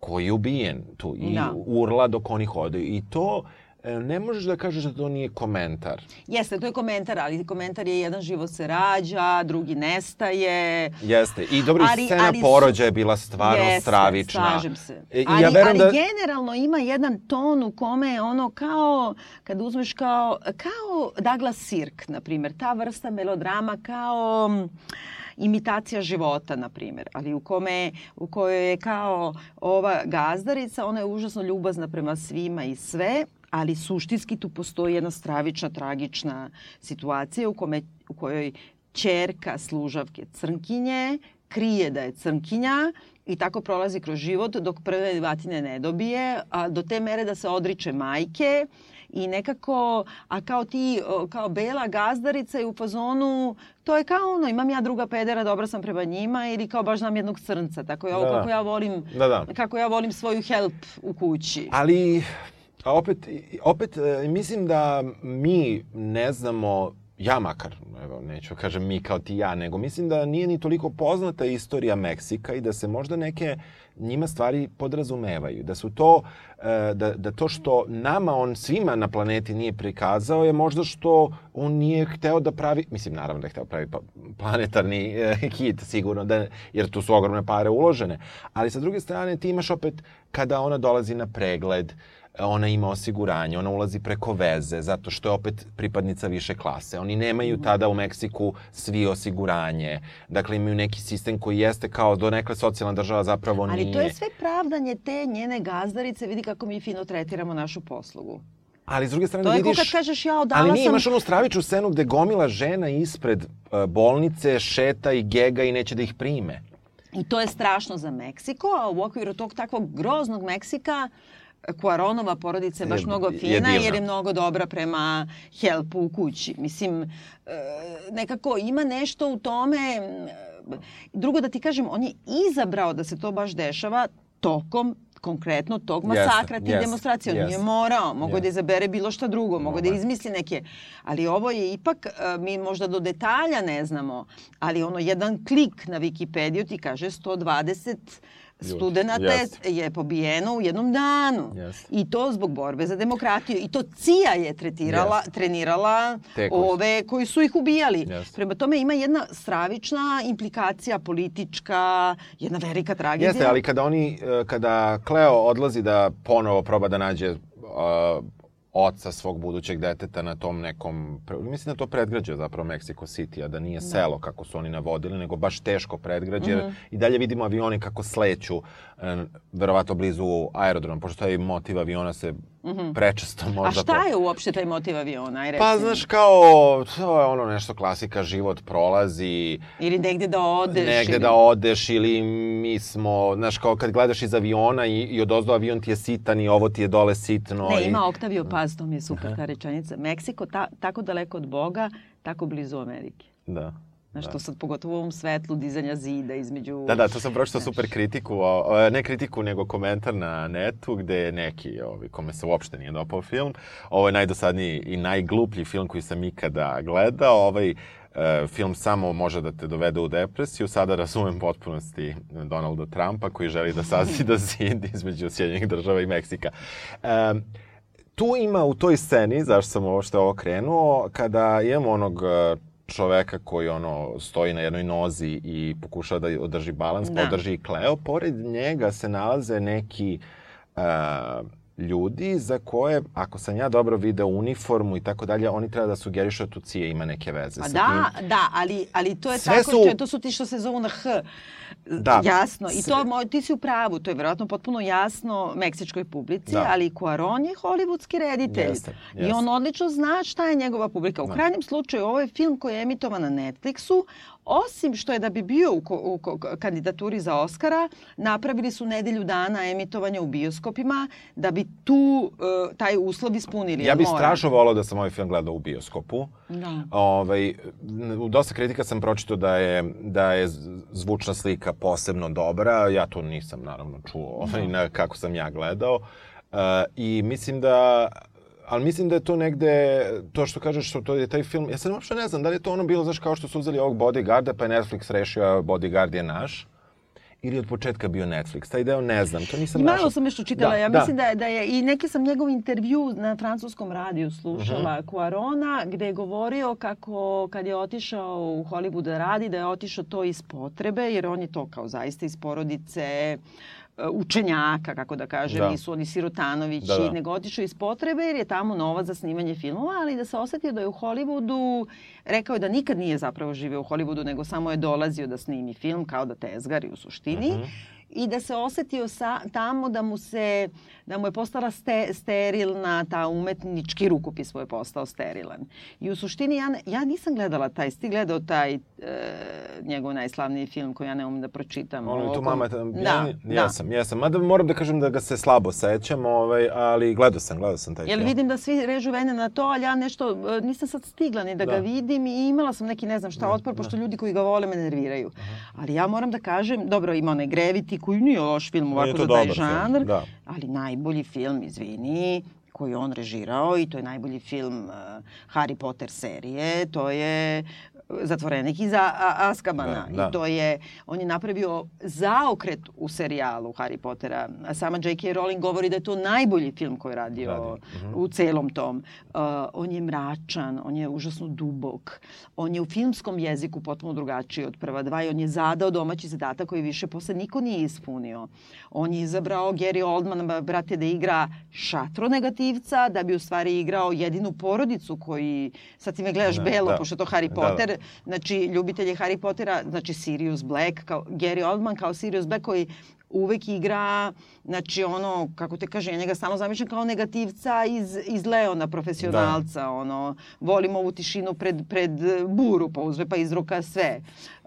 S2: koji je ubijen tu i da. urla dok oni hodaju. I to E, ne možeš da kažeš da to nije komentar.
S1: Jeste, to je komentar, ali komentar je jedan život se rađa, drugi nestaje.
S2: Jeste, i dobro, ali, scena ali, porođa je bila stvarno
S1: jeste,
S2: stravična.
S1: slažem se. E, I ali, ja ali da... generalno ima jedan ton u kome je ono kao, kad uzmeš kao, kao Douglas Sirk, na primjer, ta vrsta melodrama kao imitacija života, na primjer, ali u kome u kojoj je kao ova gazdarica, ona je užasno ljubazna prema svima i sve, ali suštinski tu postoji jedna stravična, tragična situacija u, kome, u kojoj čerka služavke crnkinje krije da je crnkinja i tako prolazi kroz život dok prve vatine ne dobije, a do te mere da se odriče majke i nekako, a kao ti, kao bela gazdarica je u fazonu, to je kao ono, imam ja druga pedera, dobra sam prema njima ili kao baš znam jednog crnca, tako je ovo da. kako ja volim, da, da. kako ja volim svoju help u kući.
S2: Ali A opet, opet e, mislim da mi ne znamo ja makar, evo, neću kažem mi kao ti ja, nego mislim da nije ni toliko poznata istorija Meksika i da se možda neke njima stvari podrazumevaju. Da su to, e, da, da to što nama on svima na planeti nije prikazao je možda što on nije hteo da pravi, mislim naravno da je hteo pravi pa, planetarni e, hit sigurno, da, jer tu su ogromne pare uložene. Ali sa druge strane ti imaš opet kada ona dolazi na pregled, ona ima osiguranje, ona ulazi preko veze, zato što je opet pripadnica više klase. Oni nemaju mhm. tada u Meksiku svi osiguranje. Dakle, imaju neki sistem koji jeste kao do nekle socijalna država zapravo
S1: nije.
S2: Ali
S1: to je sve pravdanje te njene gazdarice, vidi kako mi fino tretiramo našu poslugu.
S2: Ali s druge strane
S1: to
S2: vidiš...
S1: To je kad kažeš ja odala
S2: Ali nije,
S1: sam...
S2: imaš onu stravičnu scenu gde gomila žena ispred uh, bolnice šeta i gega i neće da ih prime.
S1: I to je strašno za Meksiko, a u okviru tog takvog groznog Meksika Kuaronova porodica je baš mnogo fina je jer je mnogo dobra prema helpu u kući. Mislim, e, nekako ima nešto u tome... Drugo da ti kažem, on je izabrao da se to baš dešava tokom konkretno tog masakra, yes, tih yes, demonstracija. On yes, nije morao, mogo yes. da izabere bilo šta drugo, mogo da izmisli neke. Ali ovo je ipak, e, mi možda do detalja ne znamo, ali ono jedan klik na Wikipediju ti kaže 120 studenta yes. je pobijeno u jednom danu. Yes. I to zbog borbe za demokratiju. I to CIA je tretirala, yes. trenirala Tekoš. ove koji su ih ubijali. Yes. Prema tome ima jedna stravična implikacija politička, jedna velika tragedija.
S2: Jeste, ali kada oni, e, kada Cleo odlazi da ponovo proba da nađe uh, oca svog budućeg deteta na tom nekom, mislim da to predgrađe zapravo Mexico City, a da nije da. selo kako su oni navodili, nego baš teško predgrađe, mm -hmm. i dalje vidimo avioni kako sleću, e, verovato blizu aerodroma, pošto taj motiv aviona se Mm -hmm. Prečesto možda...
S1: A šta je uopšte taj motiv aviona? Aj,
S2: pa, znaš, kao, to je ono nešto klasika, život prolazi...
S1: Ili negde da odeš.
S2: Negde ili... da odeš, ili mi smo, znaš, kao kad gledaš iz aviona i, i od ozdo avion ti je sitan i ovo ti je dole sitno.
S1: Ne,
S2: i...
S1: ima Octavio Paz, to mi je super ta rečenica. Meksiko ta, tako daleko od Boga, tako blizu Amerike.
S2: Da.
S1: Znaš, da. to sad pogotovo u ovom svetlu dizanja zida između...
S2: Da, da, to sam pročitao super kritiku, o, ne kritiku, nego komentar na netu gde je neki, ovi, kome se uopšte nije dopao film. Ovo je najdosadniji i najgluplji film koji sam ikada gledao. Ovaj, e, film samo može da te dovede u depresiju. Sada razumem potpunosti Donalda Trumpa koji želi da sazida zid između Sjedinjenih država i Meksika. E, tu ima u toj sceni, zašto sam ovo što ovo krenuo, kada imamo onog čoveka koji ono stoji na jednoj nozi i pokušava da održi balans, pa da. pa održi i Kleo. Pored njega se nalaze neki uh, ljudi za koje, ako sam ja dobro video uniformu i tako dalje, oni treba da sugerišu da tu cija ima neke veze.
S1: Pa da, tim. da, ali, ali to je Sve tako, su... to su ti što se zovu na H. Da. Jasno. I to, moj, ti si u pravu, to je verovatno potpuno jasno meksičkoj publici, da. ali Cuaron je hollywoodski reditelj. Jeste, jeste. I on odlično zna šta je njegova publika. U da. krajnjem slučaju, ovo je film koji je emitovan na Netflixu, Osim što je da bi bio u, u, u kandidaturi za Oscara, napravili su nedelju dana emitovanja u bioskopima da bi tu uh, taj uslov ispunili.
S2: Ja bih strašno volao da sam ovaj film gledao u bioskopu. Da. Ovaj, u dosta kritika sam pročitao da je, da je zvučna slika posebno dobra. Ja to nisam naravno čuo ovaj, da. na, kako sam ja gledao. Uh, I mislim da ali mislim da je to negde, to što kažeš, što to je taj film, ja sad uopšte ne znam, da li je to ono bilo, znaš, kao što su uzeli ovog Bodyguarda, pa je Netflix rešio, Bodyguard je naš, ili od početka bio Netflix. Taj deo ne znam, to nisam
S1: našla. Malo sam nešto čitala, da, ja da. mislim da. da, je, i neki sam njegov intervju na francuskom radiju slušala, uh mhm. -huh. Cuarona, gde je govorio kako kad je otišao u Hollywood da radi, da je otišao to iz potrebe, jer on je to kao zaista iz porodice, uh, učenjaka, kako da kažem, da. nisu oni sirotanovići, da, da. nego otišao iz potrebe jer je tamo novac za snimanje filmova, ali da se osetio da je u Hollywoodu, rekao je da nikad nije zapravo živeo u Hollywoodu, nego samo je dolazio da snimi film kao da tezgari u suštini. Uh mhm. I da se osetio sa, tamo da mu se da mu je postala ste, sterilna ta umetnički rukopis mu je postao sterilan. I u suštini ja, ja nisam gledala taj, sti gledao taj e, njegov najslavniji film koji ja ne umem da pročitam.
S2: Ono je tu mama, da, ja, ja da. sam, ja sam. Mada moram da kažem da ga se slabo sećam, ovaj, ali gledao sam, gledao sam taj
S1: Jel
S2: film.
S1: vidim da svi režu vene na to, ali ja nešto, e, nisam sad stigla ni da, da. ga vidim i imala sam neki, ne znam šta, da, otpor, da. pošto ljudi koji ga vole me nerviraju. Aha. Ali ja moram da kažem, dobro, ima onaj Greviti nije loš film ovako za taj žanr, da. ali najbolji film, izvini, koji on režirao i to je najbolji film uh, Harry Potter serije. To je zatvorenik iz Askabana. Da, da. I to je, on je napravio zaokret u serijalu Harry Pottera. A sama J.K. Rowling govori da je to najbolji film koji je radio Radi. -huh. u celom tom. Uh, on je mračan, on je užasno dubok. On je u filmskom jeziku potpuno drugačiji od prva dva i on je zadao domaći zadatak koji više posle niko nije ispunio. On je izabrao Gary Oldman, brate, da igra šatro negativca, da bi u stvari igrao jedinu porodicu koji, sad ti me gledaš ne, belo, da. pošto to Harry Potter, da, da znači ljubitelji Harry Pottera, znači Sirius Black, kao Gary Oldman kao Sirius Black koji uvek igra, znači ono, kako te kaže, ja njega stalno zamišljam kao negativca iz, iz Leona, profesionalca, da. ono, volim ovu tišinu pred, pred buru, pa uzme pa izruka sve uh,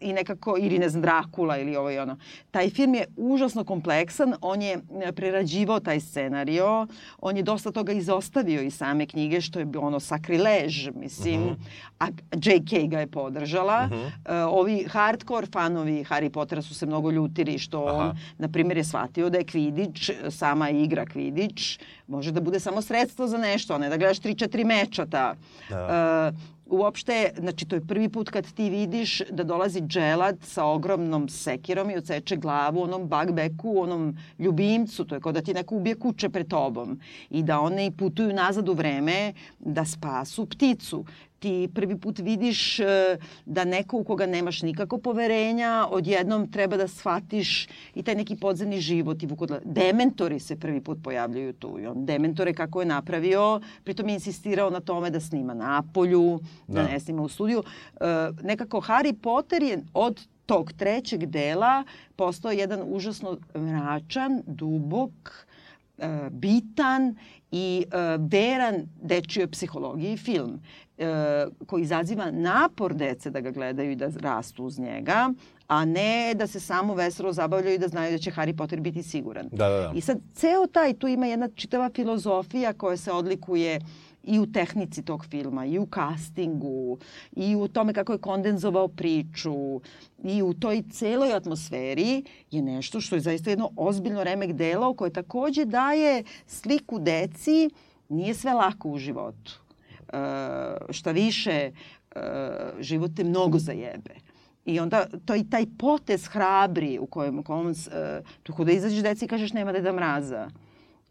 S1: i nekako, ili ne znam, Drakula ili ovo i ono. Taj film je užasno kompleksan, on je e, prerađivao taj scenario, on je dosta toga izostavio iz same knjige, što je ono sakrilež, mislim, uh mhm. -huh. a J.K. ga je podržala. Uh -huh. uh, ovi hardcore fanovi Harry Pottera su se mnogo ljutili što Aha. on, na primjer, je shvatio da je Kvidić, sama igra Kvidić, može da bude samo sredstvo za nešto, a ne da gledaš 3-4 mečata. Da. Uh, uopšte, znači to je prvi put kad ti vidiš da dolazi dželad sa ogromnom sekirom i odseče glavu onom bagbeku, onom ljubimcu, to je kao da ti neko ubije kuće pred tobom i da one putuju nazad u vreme da spasu pticu ti prvi put vidiš e, da neko u koga nemaš nikako poverenja, odjednom treba da shvatiš i taj neki podzemni život. I. Dementori se prvi put pojavljaju tu. I on dementore kako je napravio, pritom je insistirao na tome da snima na polju, da, da ne snima u studiju. E, nekako Harry Potter je od tog trećeg dela postao jedan užasno mračan, dubok, e, bitan i veran dečijoj psihologiji film. E, koji izaziva napor dece da ga gledaju i da rastu uz njega, a ne da se samo veselo zabavljaju i da znaju da će Harry Potter biti siguran.
S2: Da, da, da.
S1: I sad, ceo taj, tu ima jedna čitava filozofija koja se odlikuje i u tehnici tog filma, i u castingu, i u tome kako je kondenzovao priču, i u toj celoj atmosferi je nešto što je zaista jedno ozbiljno remek delo koje takođe daje sliku deci, nije sve lako u životu šta više, uh, život te mnogo zajebe. I onda to i taj potez hrabri u kojem, u kojem uh, tu da izađeš deci i kažeš nema deda mraza,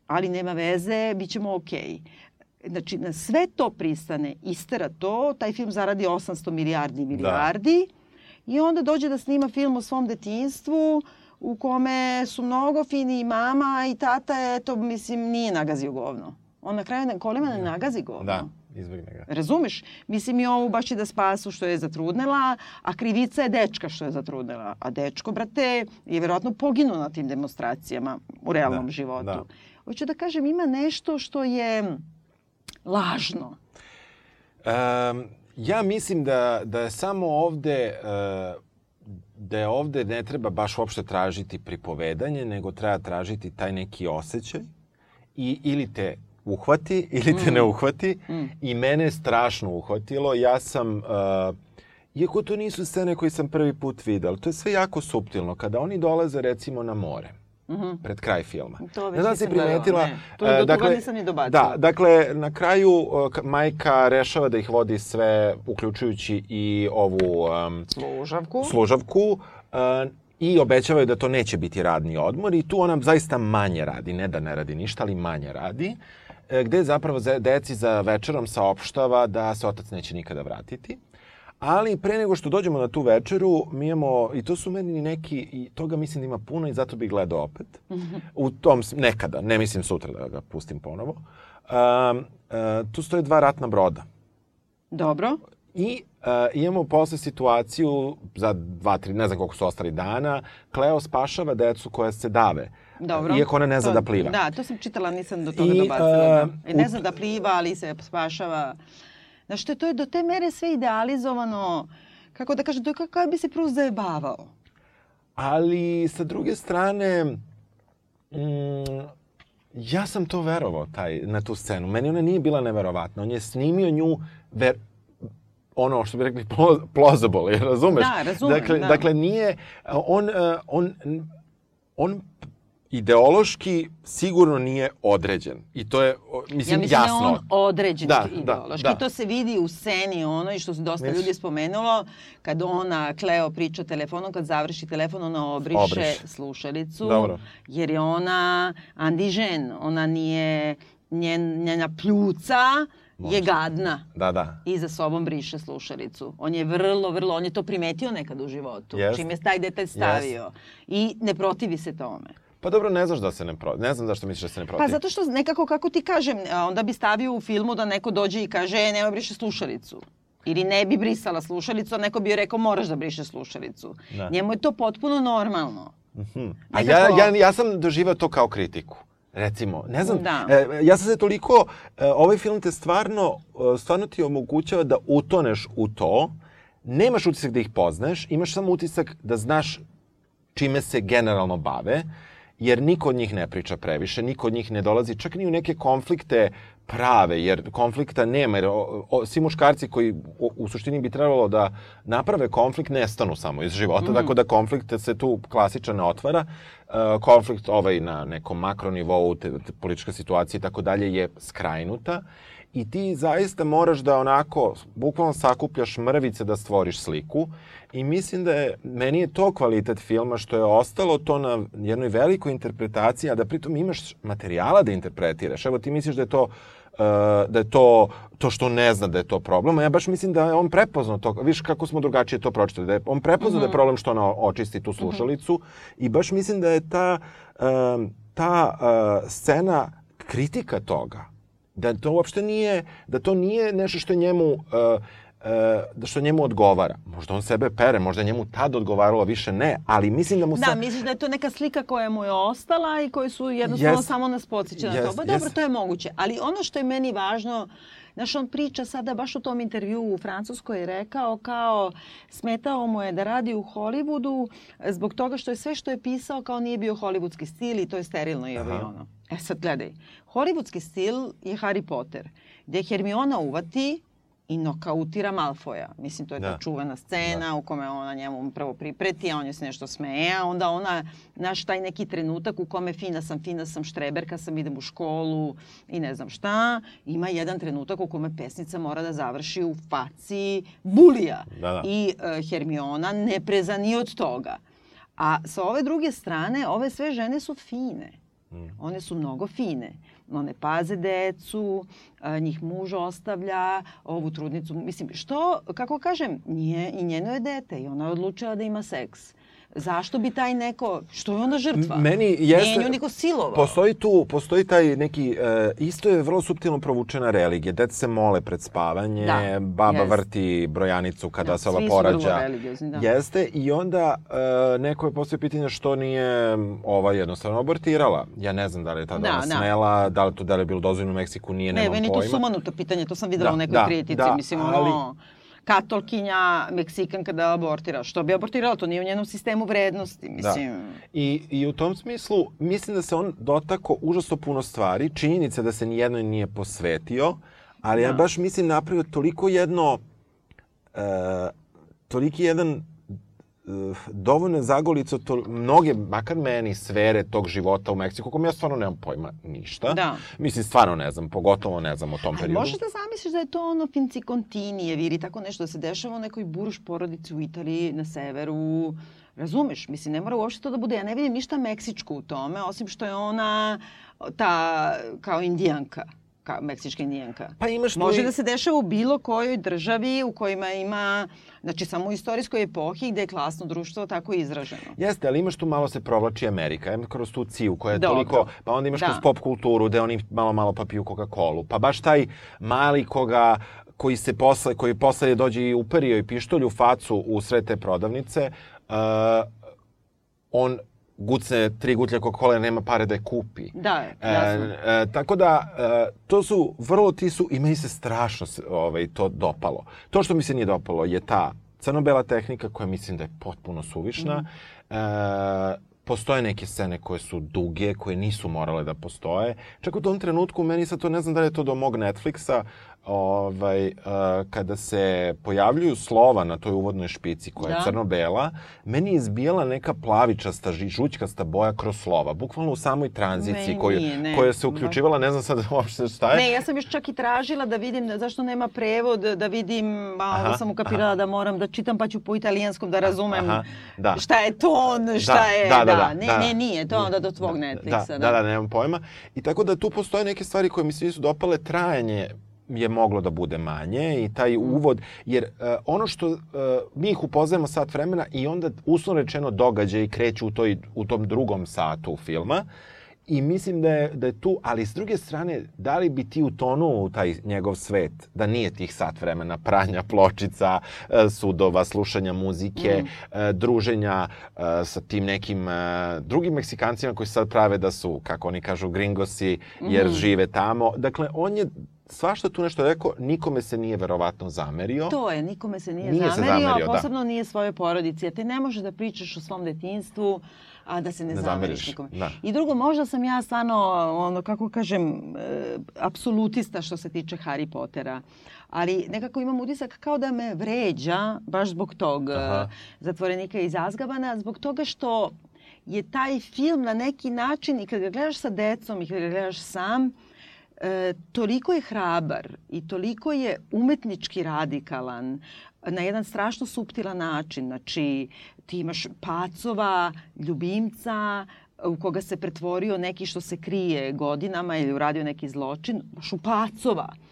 S1: ali nema veze, bit ćemo okej. Okay. Znači, na sve to pristane, istera to, taj film zaradi 800 milijardi milijardi da. i onda dođe da snima film o svom detinstvu u kome su mnogo fini i mama i tata, eto, mislim, nije nagazio govno. On na kraju kolima ne da. nagazi govno.
S2: Da izbegne ga.
S1: Razumeš? Mislim i ovu baš i da spasu što je zatrudnela, a krivica je dečka što je zatrudnela. A dečko, brate, je verovatno poginuo na tim demonstracijama u realnom da, životu. Da. Hoću da kažem, ima nešto što je lažno.
S2: Um, ja mislim da, da je samo ovde... Uh, da je ovde ne treba baš uopšte tražiti pripovedanje, nego treba tražiti taj neki osjećaj i ili te uhvati ili te mm. ne uhvati mm. i mene je strašno uhvatilo. Ja sam, uh, iako to nisu scene koje sam prvi put vidio, to je sve jako subtilno. Kada oni dolaze recimo na more, Mm -hmm. pred kraj filma.
S1: To već ne znam da
S2: primetila.
S1: Ne. To, uh, do dakle, nisam ni dobacila.
S2: Da, dakle, na kraju uh, majka rešava da ih vodi sve, uključujući i ovu... Um,
S1: služavku.
S2: Služavku. Uh, i obećavaju da to neće biti radni odmor i tu ona zaista manje radi, ne da ne radi ništa, ali manje radi. Uh, gde zapravo deci za večerom saopštava da se otac neće nikada vratiti. Ali pre nego što dođemo na tu večeru, mi imamo, i to su meni neki, i toga mislim da ima puno i zato bih gledao opet. U tom, nekada, ne mislim sutra da ga pustim ponovo. Um, uh, tu stoje dva ratna broda.
S1: Dobro.
S2: I uh, imamo posle situaciju za dva, tri, ne znam koliko su ostali dana, Kleo spašava decu koja se dave.
S1: Dobro.
S2: Iako ona ne zna
S1: to,
S2: da pliva.
S1: Da, to sam čitala, nisam do toga I, dobacila. Uh, da. Ne zna da pliva, ali se spašava. Znaš, to je, to je do te mere sve idealizovano, kako da kažem, to je kako bi se prvo zajebavao.
S2: Ali, sa druge strane, mm, ja sam to verovao taj, na tu scenu. Meni ona nije bila neverovatna. On je snimio nju ver, ono što bi rekli plausible, razumeš?
S1: Da, razumem.
S2: Dakle,
S1: da.
S2: dakle nije, on, on, on ideološki sigurno nije određen. I to je, mislim,
S1: ja mislim
S2: jasno.
S1: da je on određen
S2: Da,
S1: ideološki.
S2: da, da.
S1: To se vidi u sceni ono i što se dosta ljudi spomenulo, kad ona, Kleo, priča telefonom, kad završi telefon, ona obriše,
S2: Obriše.
S1: slušalicu.
S2: Dobro.
S1: Jer je ona andižen, ona nije, njen, njena pljuca je gadna
S2: Da, da.
S1: i za sobom briše slušalicu. On je vrlo, vrlo, on je to primetio nekad u životu,
S2: Jest.
S1: čim je taj detalj stavio. I ne protivi se tome.
S2: Pa dobro, ne znaš da se ne protiv. Ne znam zašto misliš da se ne protiv.
S1: Pa zato što nekako, kako ti kažem, onda bi stavio u filmu da neko dođe i kaže, e, nema briše slušalicu. Ili ne bi brisala slušalicu, a neko bi joj rekao moraš da brišeš slušalicu.
S2: Da.
S1: Njemu je to potpuno normalno.
S2: Hmm. A ja,
S1: Nekako-
S2: ja, ja sam doživao to kao kritiku. Recimo, ne znam,
S1: Da.
S2: e, ja sam se toliko, e, ovaj film te stvarno, e, stvarno ti omogućava da utoneš u to, nemaš utisak da ih poznaš, imaš samo utisak da znaš čime se generalno bave, jer niko od njih ne priča previše, niko od njih ne dolazi čak ni u neke konflikte prave, jer konflikta nema, jer o, o, svi muškarci koji u, u suštini bi trebalo da naprave konflikt nestanu samo iz života, mm. tako da konflikt se tu klasičan ne otvara. E, konflikt ovaj na nekom makronivou, te, te politička situacija i tako dalje je skrajnuta i ti zaista moraš da onako, bukvalno sakupljaš mrvice da stvoriš sliku i mislim da je, meni je to kvalitet filma što je ostalo to na jednoj velikoj interpretaciji, a da pritom imaš materijala da interpretiraš. Evo ti misliš da je to uh, da je to to što ne zna da je to problem, a ja baš mislim da je on prepoznao to, viš kako smo drugačije to pročitali, da je on prepoznao mm -hmm. da je problem što ona očisti tu slušalicu mm -hmm. i baš mislim da je ta, um, ta uh, scena kritika toga da to uopšte nije, da to nije nešto što je njemu uh, da što njemu odgovara. Možda on sebe pere, možda njemu tad odgovaralo, više ne, ali mislim da mu
S1: Da,
S2: sad...
S1: misliš da je to neka slika koja mu je ostala i koji su jednostavno
S2: Yes.
S1: samo nas podsjeća na
S2: Yes,
S1: to. Pa dobro,
S2: yes.
S1: to je moguće. Ali ono što je meni važno, Znaš, on priča sada baš u tom intervju u Francuskoj je rekao kao smetao mu je da radi u Hollywoodu zbog toga što je sve što je pisao kao nije bio hollywoodski stil i to je sterilno i ovo i ono. E sad gledaj, hollywoodski stil je Harry Potter, gde Hermiona uvati i nokautira Malfoja. Mislim, to je da. ta čuvena scena da. u kome ona njemu prvo pripreti, a on je se nešto smeje, a onda ona, naš taj neki trenutak u kome fina sam, fina sam, štreberka sam, idem u školu i ne znam šta, ima jedan trenutak u kome pesnica mora da završi u faci bulija.
S2: Da, da.
S1: I uh, Hermiona ne preza ni od toga. A sa ove druge strane, ove sve žene su fine.
S2: Mm.
S1: One su mnogo fine. One paze decu, a, njih muž ostavlja, ovu trudnicu, mislim, što, kako kažem, nije, i njeno je dete i ona je odlučila da ima seks. Zašto bi taj neko, što je ona žrtva?
S2: Meni jeste...
S1: Nije nju niko silovao.
S2: Postoji tu, postoji taj neki, e, isto je vrlo suptilno provučena religija. Deca se mole pred spavanje,
S1: Da,
S2: baba
S1: jest.
S2: vrti brojanicu kada
S1: Da,
S2: se ova
S1: svi su vrlo
S2: porađa.
S1: religiozni, da.
S2: Jeste, i onda e, neko je postoji pitanje što nije ova jednostavno abortirala. Ja ne znam da li je tada
S1: Da,
S2: ona
S1: da.
S2: smela, da li to da li je bilo dozvoljeno u Meksiku, nije,
S1: Ne,
S2: nemam
S1: meni je to
S2: pojma.
S1: sumanuto pitanje, to sam videla
S2: Da,
S1: u nekoj
S2: da,
S1: kritici.
S2: da,
S1: Mislim,
S2: ali-
S1: ono, katolkinja, Meksikanka da abortira. Što bi abortirala? To nije u njenom sistemu vrednosti. Mislim,
S2: I, I u tom smislu, mislim da se on dotako užasno puno stvari. Činjenica da se nijednoj nije posvetio, ali ja
S1: Da.
S2: baš mislim napravio toliko jedno, e, toliki jedan e, dovoljno zagolico to, mnoge, makar meni, sfere tog života u Meksiku, kom ja stvarno nemam pojma ništa.
S1: Da.
S2: Mislim, stvarno ne znam, pogotovo ne znam o tom
S1: Ali
S2: periodu.
S1: možeš da zamisliš da je to ono Finci Continije, ili tako nešto da se dešava u nekoj buruš porodici u Italiji, na severu. Razumeš? Mislim, ne mora uopšte to da bude. Ja ne vidim ništa meksičko u tome, osim što je ona ta kao indijanka kao meksička indijanka.
S2: Pa imaš tu
S1: Može
S2: i-
S1: da se dešava u bilo kojoj državi u kojima ima, znači samo u istorijskoj epohi gde je klasno društvo tako izraženo.
S2: Jeste, ali imaš tu malo se provlači Amerika, em kroz tu ciju koja je
S1: Dobro.
S2: toliko, pa onda imaš
S1: Da.
S2: kroz pop kulturu gde oni malo malo pa piju Coca-Colu, pa baš taj mali koga koji se posle, koji posle dođe i uperio i pištolj u facu u sred te prodavnice, uh, on gucne tri gutlja Coca-Cola, nema pare da je kupi.
S1: Da, jasno.
S2: E, e, tako da, e, to su, vrlo ti su, i meni se strašno se, ovaj, to dopalo. To što mi se nije dopalo je ta crno-bela tehnika koja mislim da je potpuno suvišna. Mm. E, postoje neke scene koje su duge, koje nisu morale da postoje. Čak u tom trenutku, meni sad to ne znam da li je to do mog Netflixa, ovaj, uh, kada se pojavljuju slova na toj uvodnoj špici koja da. je crno-bela, meni je izbijala neka plavičasta, žućkasta boja kroz slova. Bukvalno u samoj tranziciji
S1: ne,
S2: koju,
S1: nije, ne.
S2: koja se uključivala, ne znam sad uopšte šta je.
S1: Ne, ja sam još čak i tražila da vidim zašto nema prevod, da vidim, a onda sam ukapirala aha. da moram da čitam pa ću po italijanskom da razumem aha, da. šta je ton, šta da, je, da, da, da, da. Ne, da. ne, nije, to onda do tvog da, Netflixa.
S2: Da, da, da, da, nemam pojma. I tako da tu postoje neke stvari koje mi se nisu dopale, trajanje je moglo da bude manje i taj mm. uvod, jer uh, ono što uh, mi ih upoznajemo sat vremena i onda uslovno rečeno događaj kreću u, toj, u tom drugom satu filma i mislim da je, da je tu, ali s druge strane, da li bi ti utonuo u taj njegov svet, da nije tih sat vremena pranja pločica, uh, sudova, slušanja muzike, mm. druženja sa tim nekim drugim Meksikancima koji sad prave da su, kako oni kažu, gringosi, jer mm. žive tamo. Dakle, on je svašta tu nešto rekao, nikome se nije verovatno zamerio.
S1: To je, nikome se nije, nije zamerio, se zamerio, a da. posebno da. nije svoje porodici. Jer te ne možeš da pričaš o svom detinstvu, a da se ne, ne zameriš nikome. Da. I drugo, možda sam ja stvarno, ono, kako kažem, e, apsolutista što se tiče Harry Pottera. Ali nekako imam utisak kao da me vređa baš zbog tog Aha. zatvorenika iz Azgabana, zbog toga što je taj film na neki način i kad ga gledaš sa decom i kad ga gledaš sam, e, toliko je hrabar i toliko je umetnički radikalan na jedan strašno suptilan način. Znači, ti imaš pacova, ljubimca, u koga se pretvorio neki što se krije godinama ili uradio neki zločin, baš u pacova. Uh,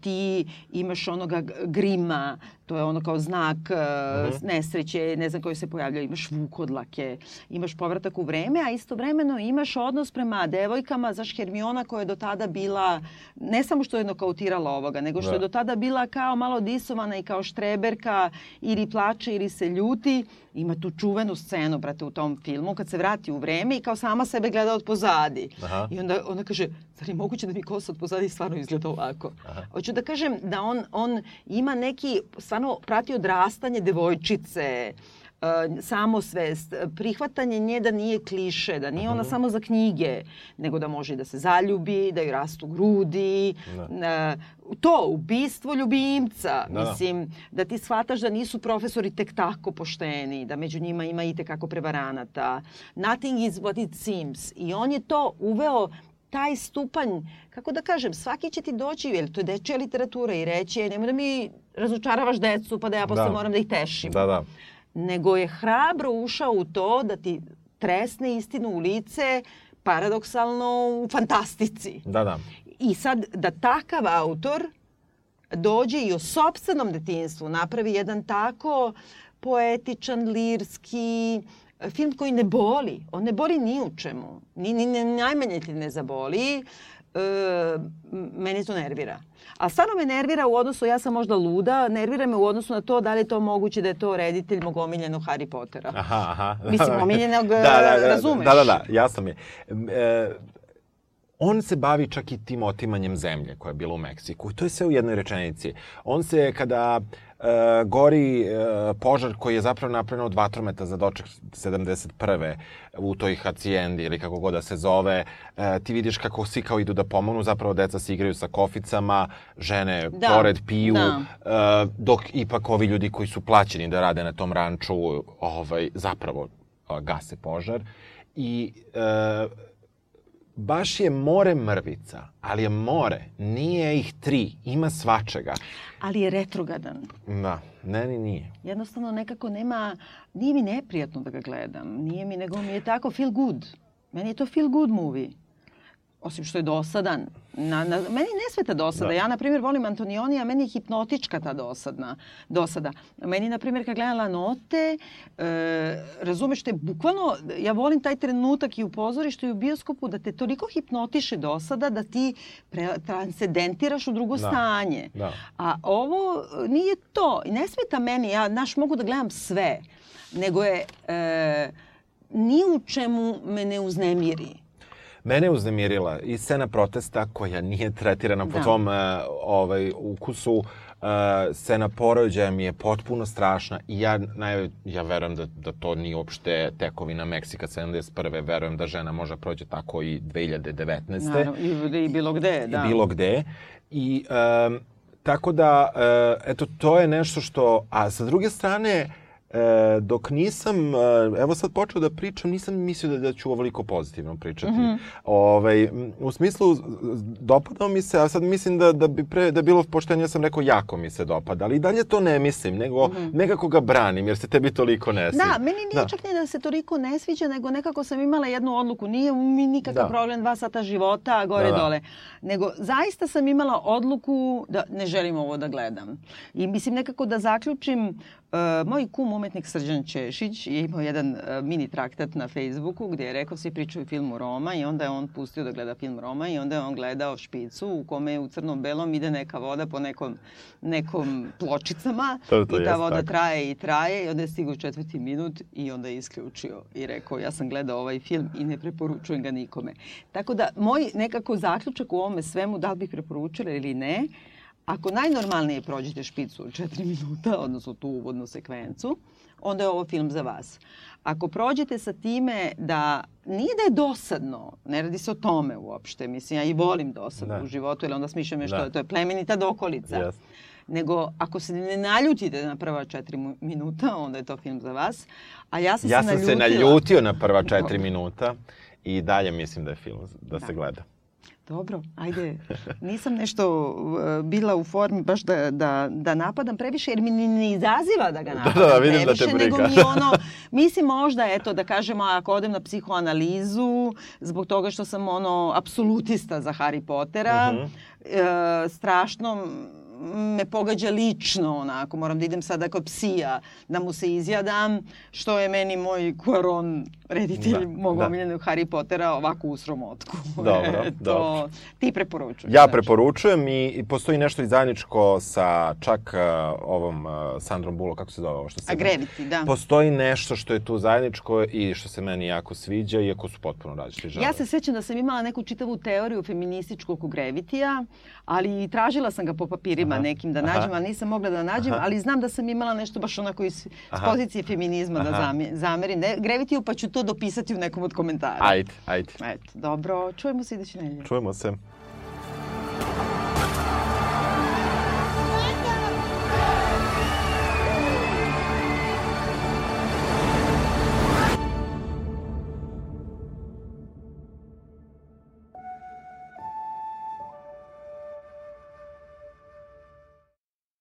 S1: ti imaš onoga grima, to je ono kao znak uh, -huh. nesreće, ne znam koji se pojavlja, imaš vukodlake, imaš povratak u vreme, a istovremeno imaš odnos prema devojkama, zaš Hermiona koja je do tada bila, ne samo što je nokautirala ovoga, nego što da. je do tada bila kao malo disovana i kao štreberka, ili plače ili se ljuti, ima tu čuvenu scenu, brate, u tom filmu, kad se vrati u vreme i kao sama sebe gleda od pozadi. Aha. I onda ona kaže, zar je moguće da mi kosa od pozadi stvarno izgleda ovako? Aha. Hoću da kažem da on, on ima neki, stvarno prati odrastanje devojčice, uh, samosvest, prihvatanje nje da nije kliše, da nije ona mhm. samo za knjige, nego da može da se zaljubi, da joj rastu grudi, da. Uh, to, ubistvo ljubimca, da. mislim, da ti shvataš da nisu profesori tek tako pošteni, da među njima ima i tekako prevaranata. Nothing is what it seems. I on je to uveo taj stupanj, kako da kažem, svaki će ti doći, jer to je dečja literatura i reći, nemoj da mi razočaravaš decu pa da ja posle da. moram da ih tešim.
S2: Da, da.
S1: Nego je hrabro ušao u to da ti tresne istinu u lice, paradoksalno u fantastici.
S2: Da, da.
S1: I sad da takav autor dođe i o sobstvenom detinstvu napravi jedan tako poetičan, lirski, film koji ne boli. On ne boli ni u čemu. Ni, ni, ni najmanje ti ne zaboli. E, meni to nervira. A stvarno me nervira u odnosu, ja sam možda luda, nervira me u odnosu na to da li je to moguće da je to reditelj mog omiljenog Harry Pottera.
S2: Aha, aha.
S1: Mislim, omiljenog, da, da, da, razumeš?
S2: Da, da, da, jasno mi je. E, on se bavi čak i tim otimanjem zemlje koja je bila u Meksiku. I to je sve u jednoj rečenici. On se, kada e, gori e, požar koji je zapravo napravljen od vatrometa za doček 71. u toj hacijendi ili kako god da se zove, e, ti vidiš kako svi kao idu da pomognu, zapravo deca se igraju sa koficama, žene da. pored piju, da. e, dok ipak ovi ljudi koji su plaćeni da rade na tom ranču, ovaj, zapravo gase požar. I e, baš je more mrvica, ali je more, nije ih tri, ima svačega.
S1: Ali je retrogadan.
S2: Da, meni nije.
S1: Jednostavno nekako nema, nije mi neprijatno da ga gledam, nije mi, nego mi je tako feel good. Meni je to feel good movie osim što je dosadan, na, na, meni ne sveta dosada. Da. Ja, na primjer, volim Antonioni, a meni je hipnotička ta dosadna, dosada. Meni, na primjer, kad gledala note, e, razumeš te, bukvalno, ja volim taj trenutak i u pozorištu i u bioskopu da te toliko hipnotiše dosada da ti pre, transcendentiraš u drugo da. stanje. Da. A ovo nije to. I ne sveta meni, ja, naš, mogu da gledam sve, nego je... E, ni u čemu me ne uznemiri
S2: Mene je uznemirila i scena protesta koja nije tretirana po da. tom uh, ovaj, ukusu. Uh, scena porođaja mi je potpuno strašna i ja, naj, ja verujem da, da to nije uopšte tekovina Meksika 71. Verujem da žena može da prođe tako i 2019. Naravno,
S1: i, i bilo gde, da.
S2: I bilo gde. I um, tako da, uh, eto, to je nešto što... A sa druge strane, uh, E, dok nisam, e, evo sad počeo da pričam, nisam mislio da, da ću ovoliko pozitivno pričati. Mm -hmm. ovaj, u smislu, dopadao mi se, a sad mislim da, da bi pre, da bilo poštenje, ja sam rekao jako mi se dopada, ali i dalje to ne mislim, nego mm -hmm. nekako ga branim, jer se tebi toliko ne sviđa.
S1: Da, meni nije da. čak ni da se toliko ne sviđa, nego nekako sam imala jednu odluku, nije mi nikakav da. problem dva sata života, gore, da, da. dole, nego zaista sam imala odluku da ne želim ovo da gledam. I mislim nekako da zaključim, Uh, moj kum umetnik Srđan Češić je imao jedan uh, mini traktat na Facebooku gdje je rekao svi pričaju filmu Roma i onda je on pustio da gleda film Roma i onda je on gledao špicu u kome je u crnom belom ide neka voda po nekom, nekom pločicama to, to i ta voda tako. traje i traje i onda je stigao četvrti minut i onda je isključio i rekao ja sam gledao ovaj film i ne preporučujem ga nikome. Tako da moj nekako zaključak u ovome svemu da li bih preporučila ili ne, uh, Ako najnormalnije prođete špicu od 4 minuta, odnosno tu uvodnu sekvencu, onda je ovo film za vas. Ako prođete sa time da nije da je dosadno, ne radi se o tome uopšte, mislim, ja i volim dosadno da. u životu, jer onda smišljam je što da. to je plemenita dokolica. Yes. Nego, ako se ne naljutite na prva četiri minuta, onda je to film za vas. A ja sam
S2: ja
S1: se naljutila.
S2: Se naljutio na prva četiri minuta i dalje mislim da je film da, da. se gleda.
S1: Dobro, ajde. Nisam nešto uh, bila u formi baš da, da, da napadam previše, jer mi ne izaziva da ga napadam da, da, vidim previše, da te nego mi ono, mislim možda, eto, da kažemo, ako odem na psihoanalizu, zbog toga što sam ono, apsolutista za Harry Pottera, uh -huh. uh, strašno me pogađa lično, onako, moram da idem sada kod psija, da mu se izjadam, što je meni moj Quaron, reditelj da, mog da. omiljenog Harry Pottera, ovako u sromotku.
S2: Dobro,
S1: to
S2: dobro.
S1: Ti preporučuješ.
S2: Ja preporučujem i, i postoji nešto i zajedničko sa čak uh, ovom uh, Sandrom Bulo, kako se zove ovo što se...
S1: A Gravity, da.
S2: Postoji nešto što je tu zajedničko i što se meni jako sviđa, iako su potpuno različiti žanrovi.
S1: Ja se sećam da sam imala neku čitavu teoriju feminističku oko Gravitija, ali tražila sam ga po papirima Aha. nekim da nađem, Aha. ali nisam mogla da nađem, Aha. ali znam da sam imala nešto baš onako iz, iz pozicije feminizma da Aha. da zamerim. Ne, Gravitiju pa ću to dopisati u nekom od komentara.
S2: Ajde, ajde.
S1: Eto, dobro. Čujemo se iduće nedelje.
S2: Čujemo se.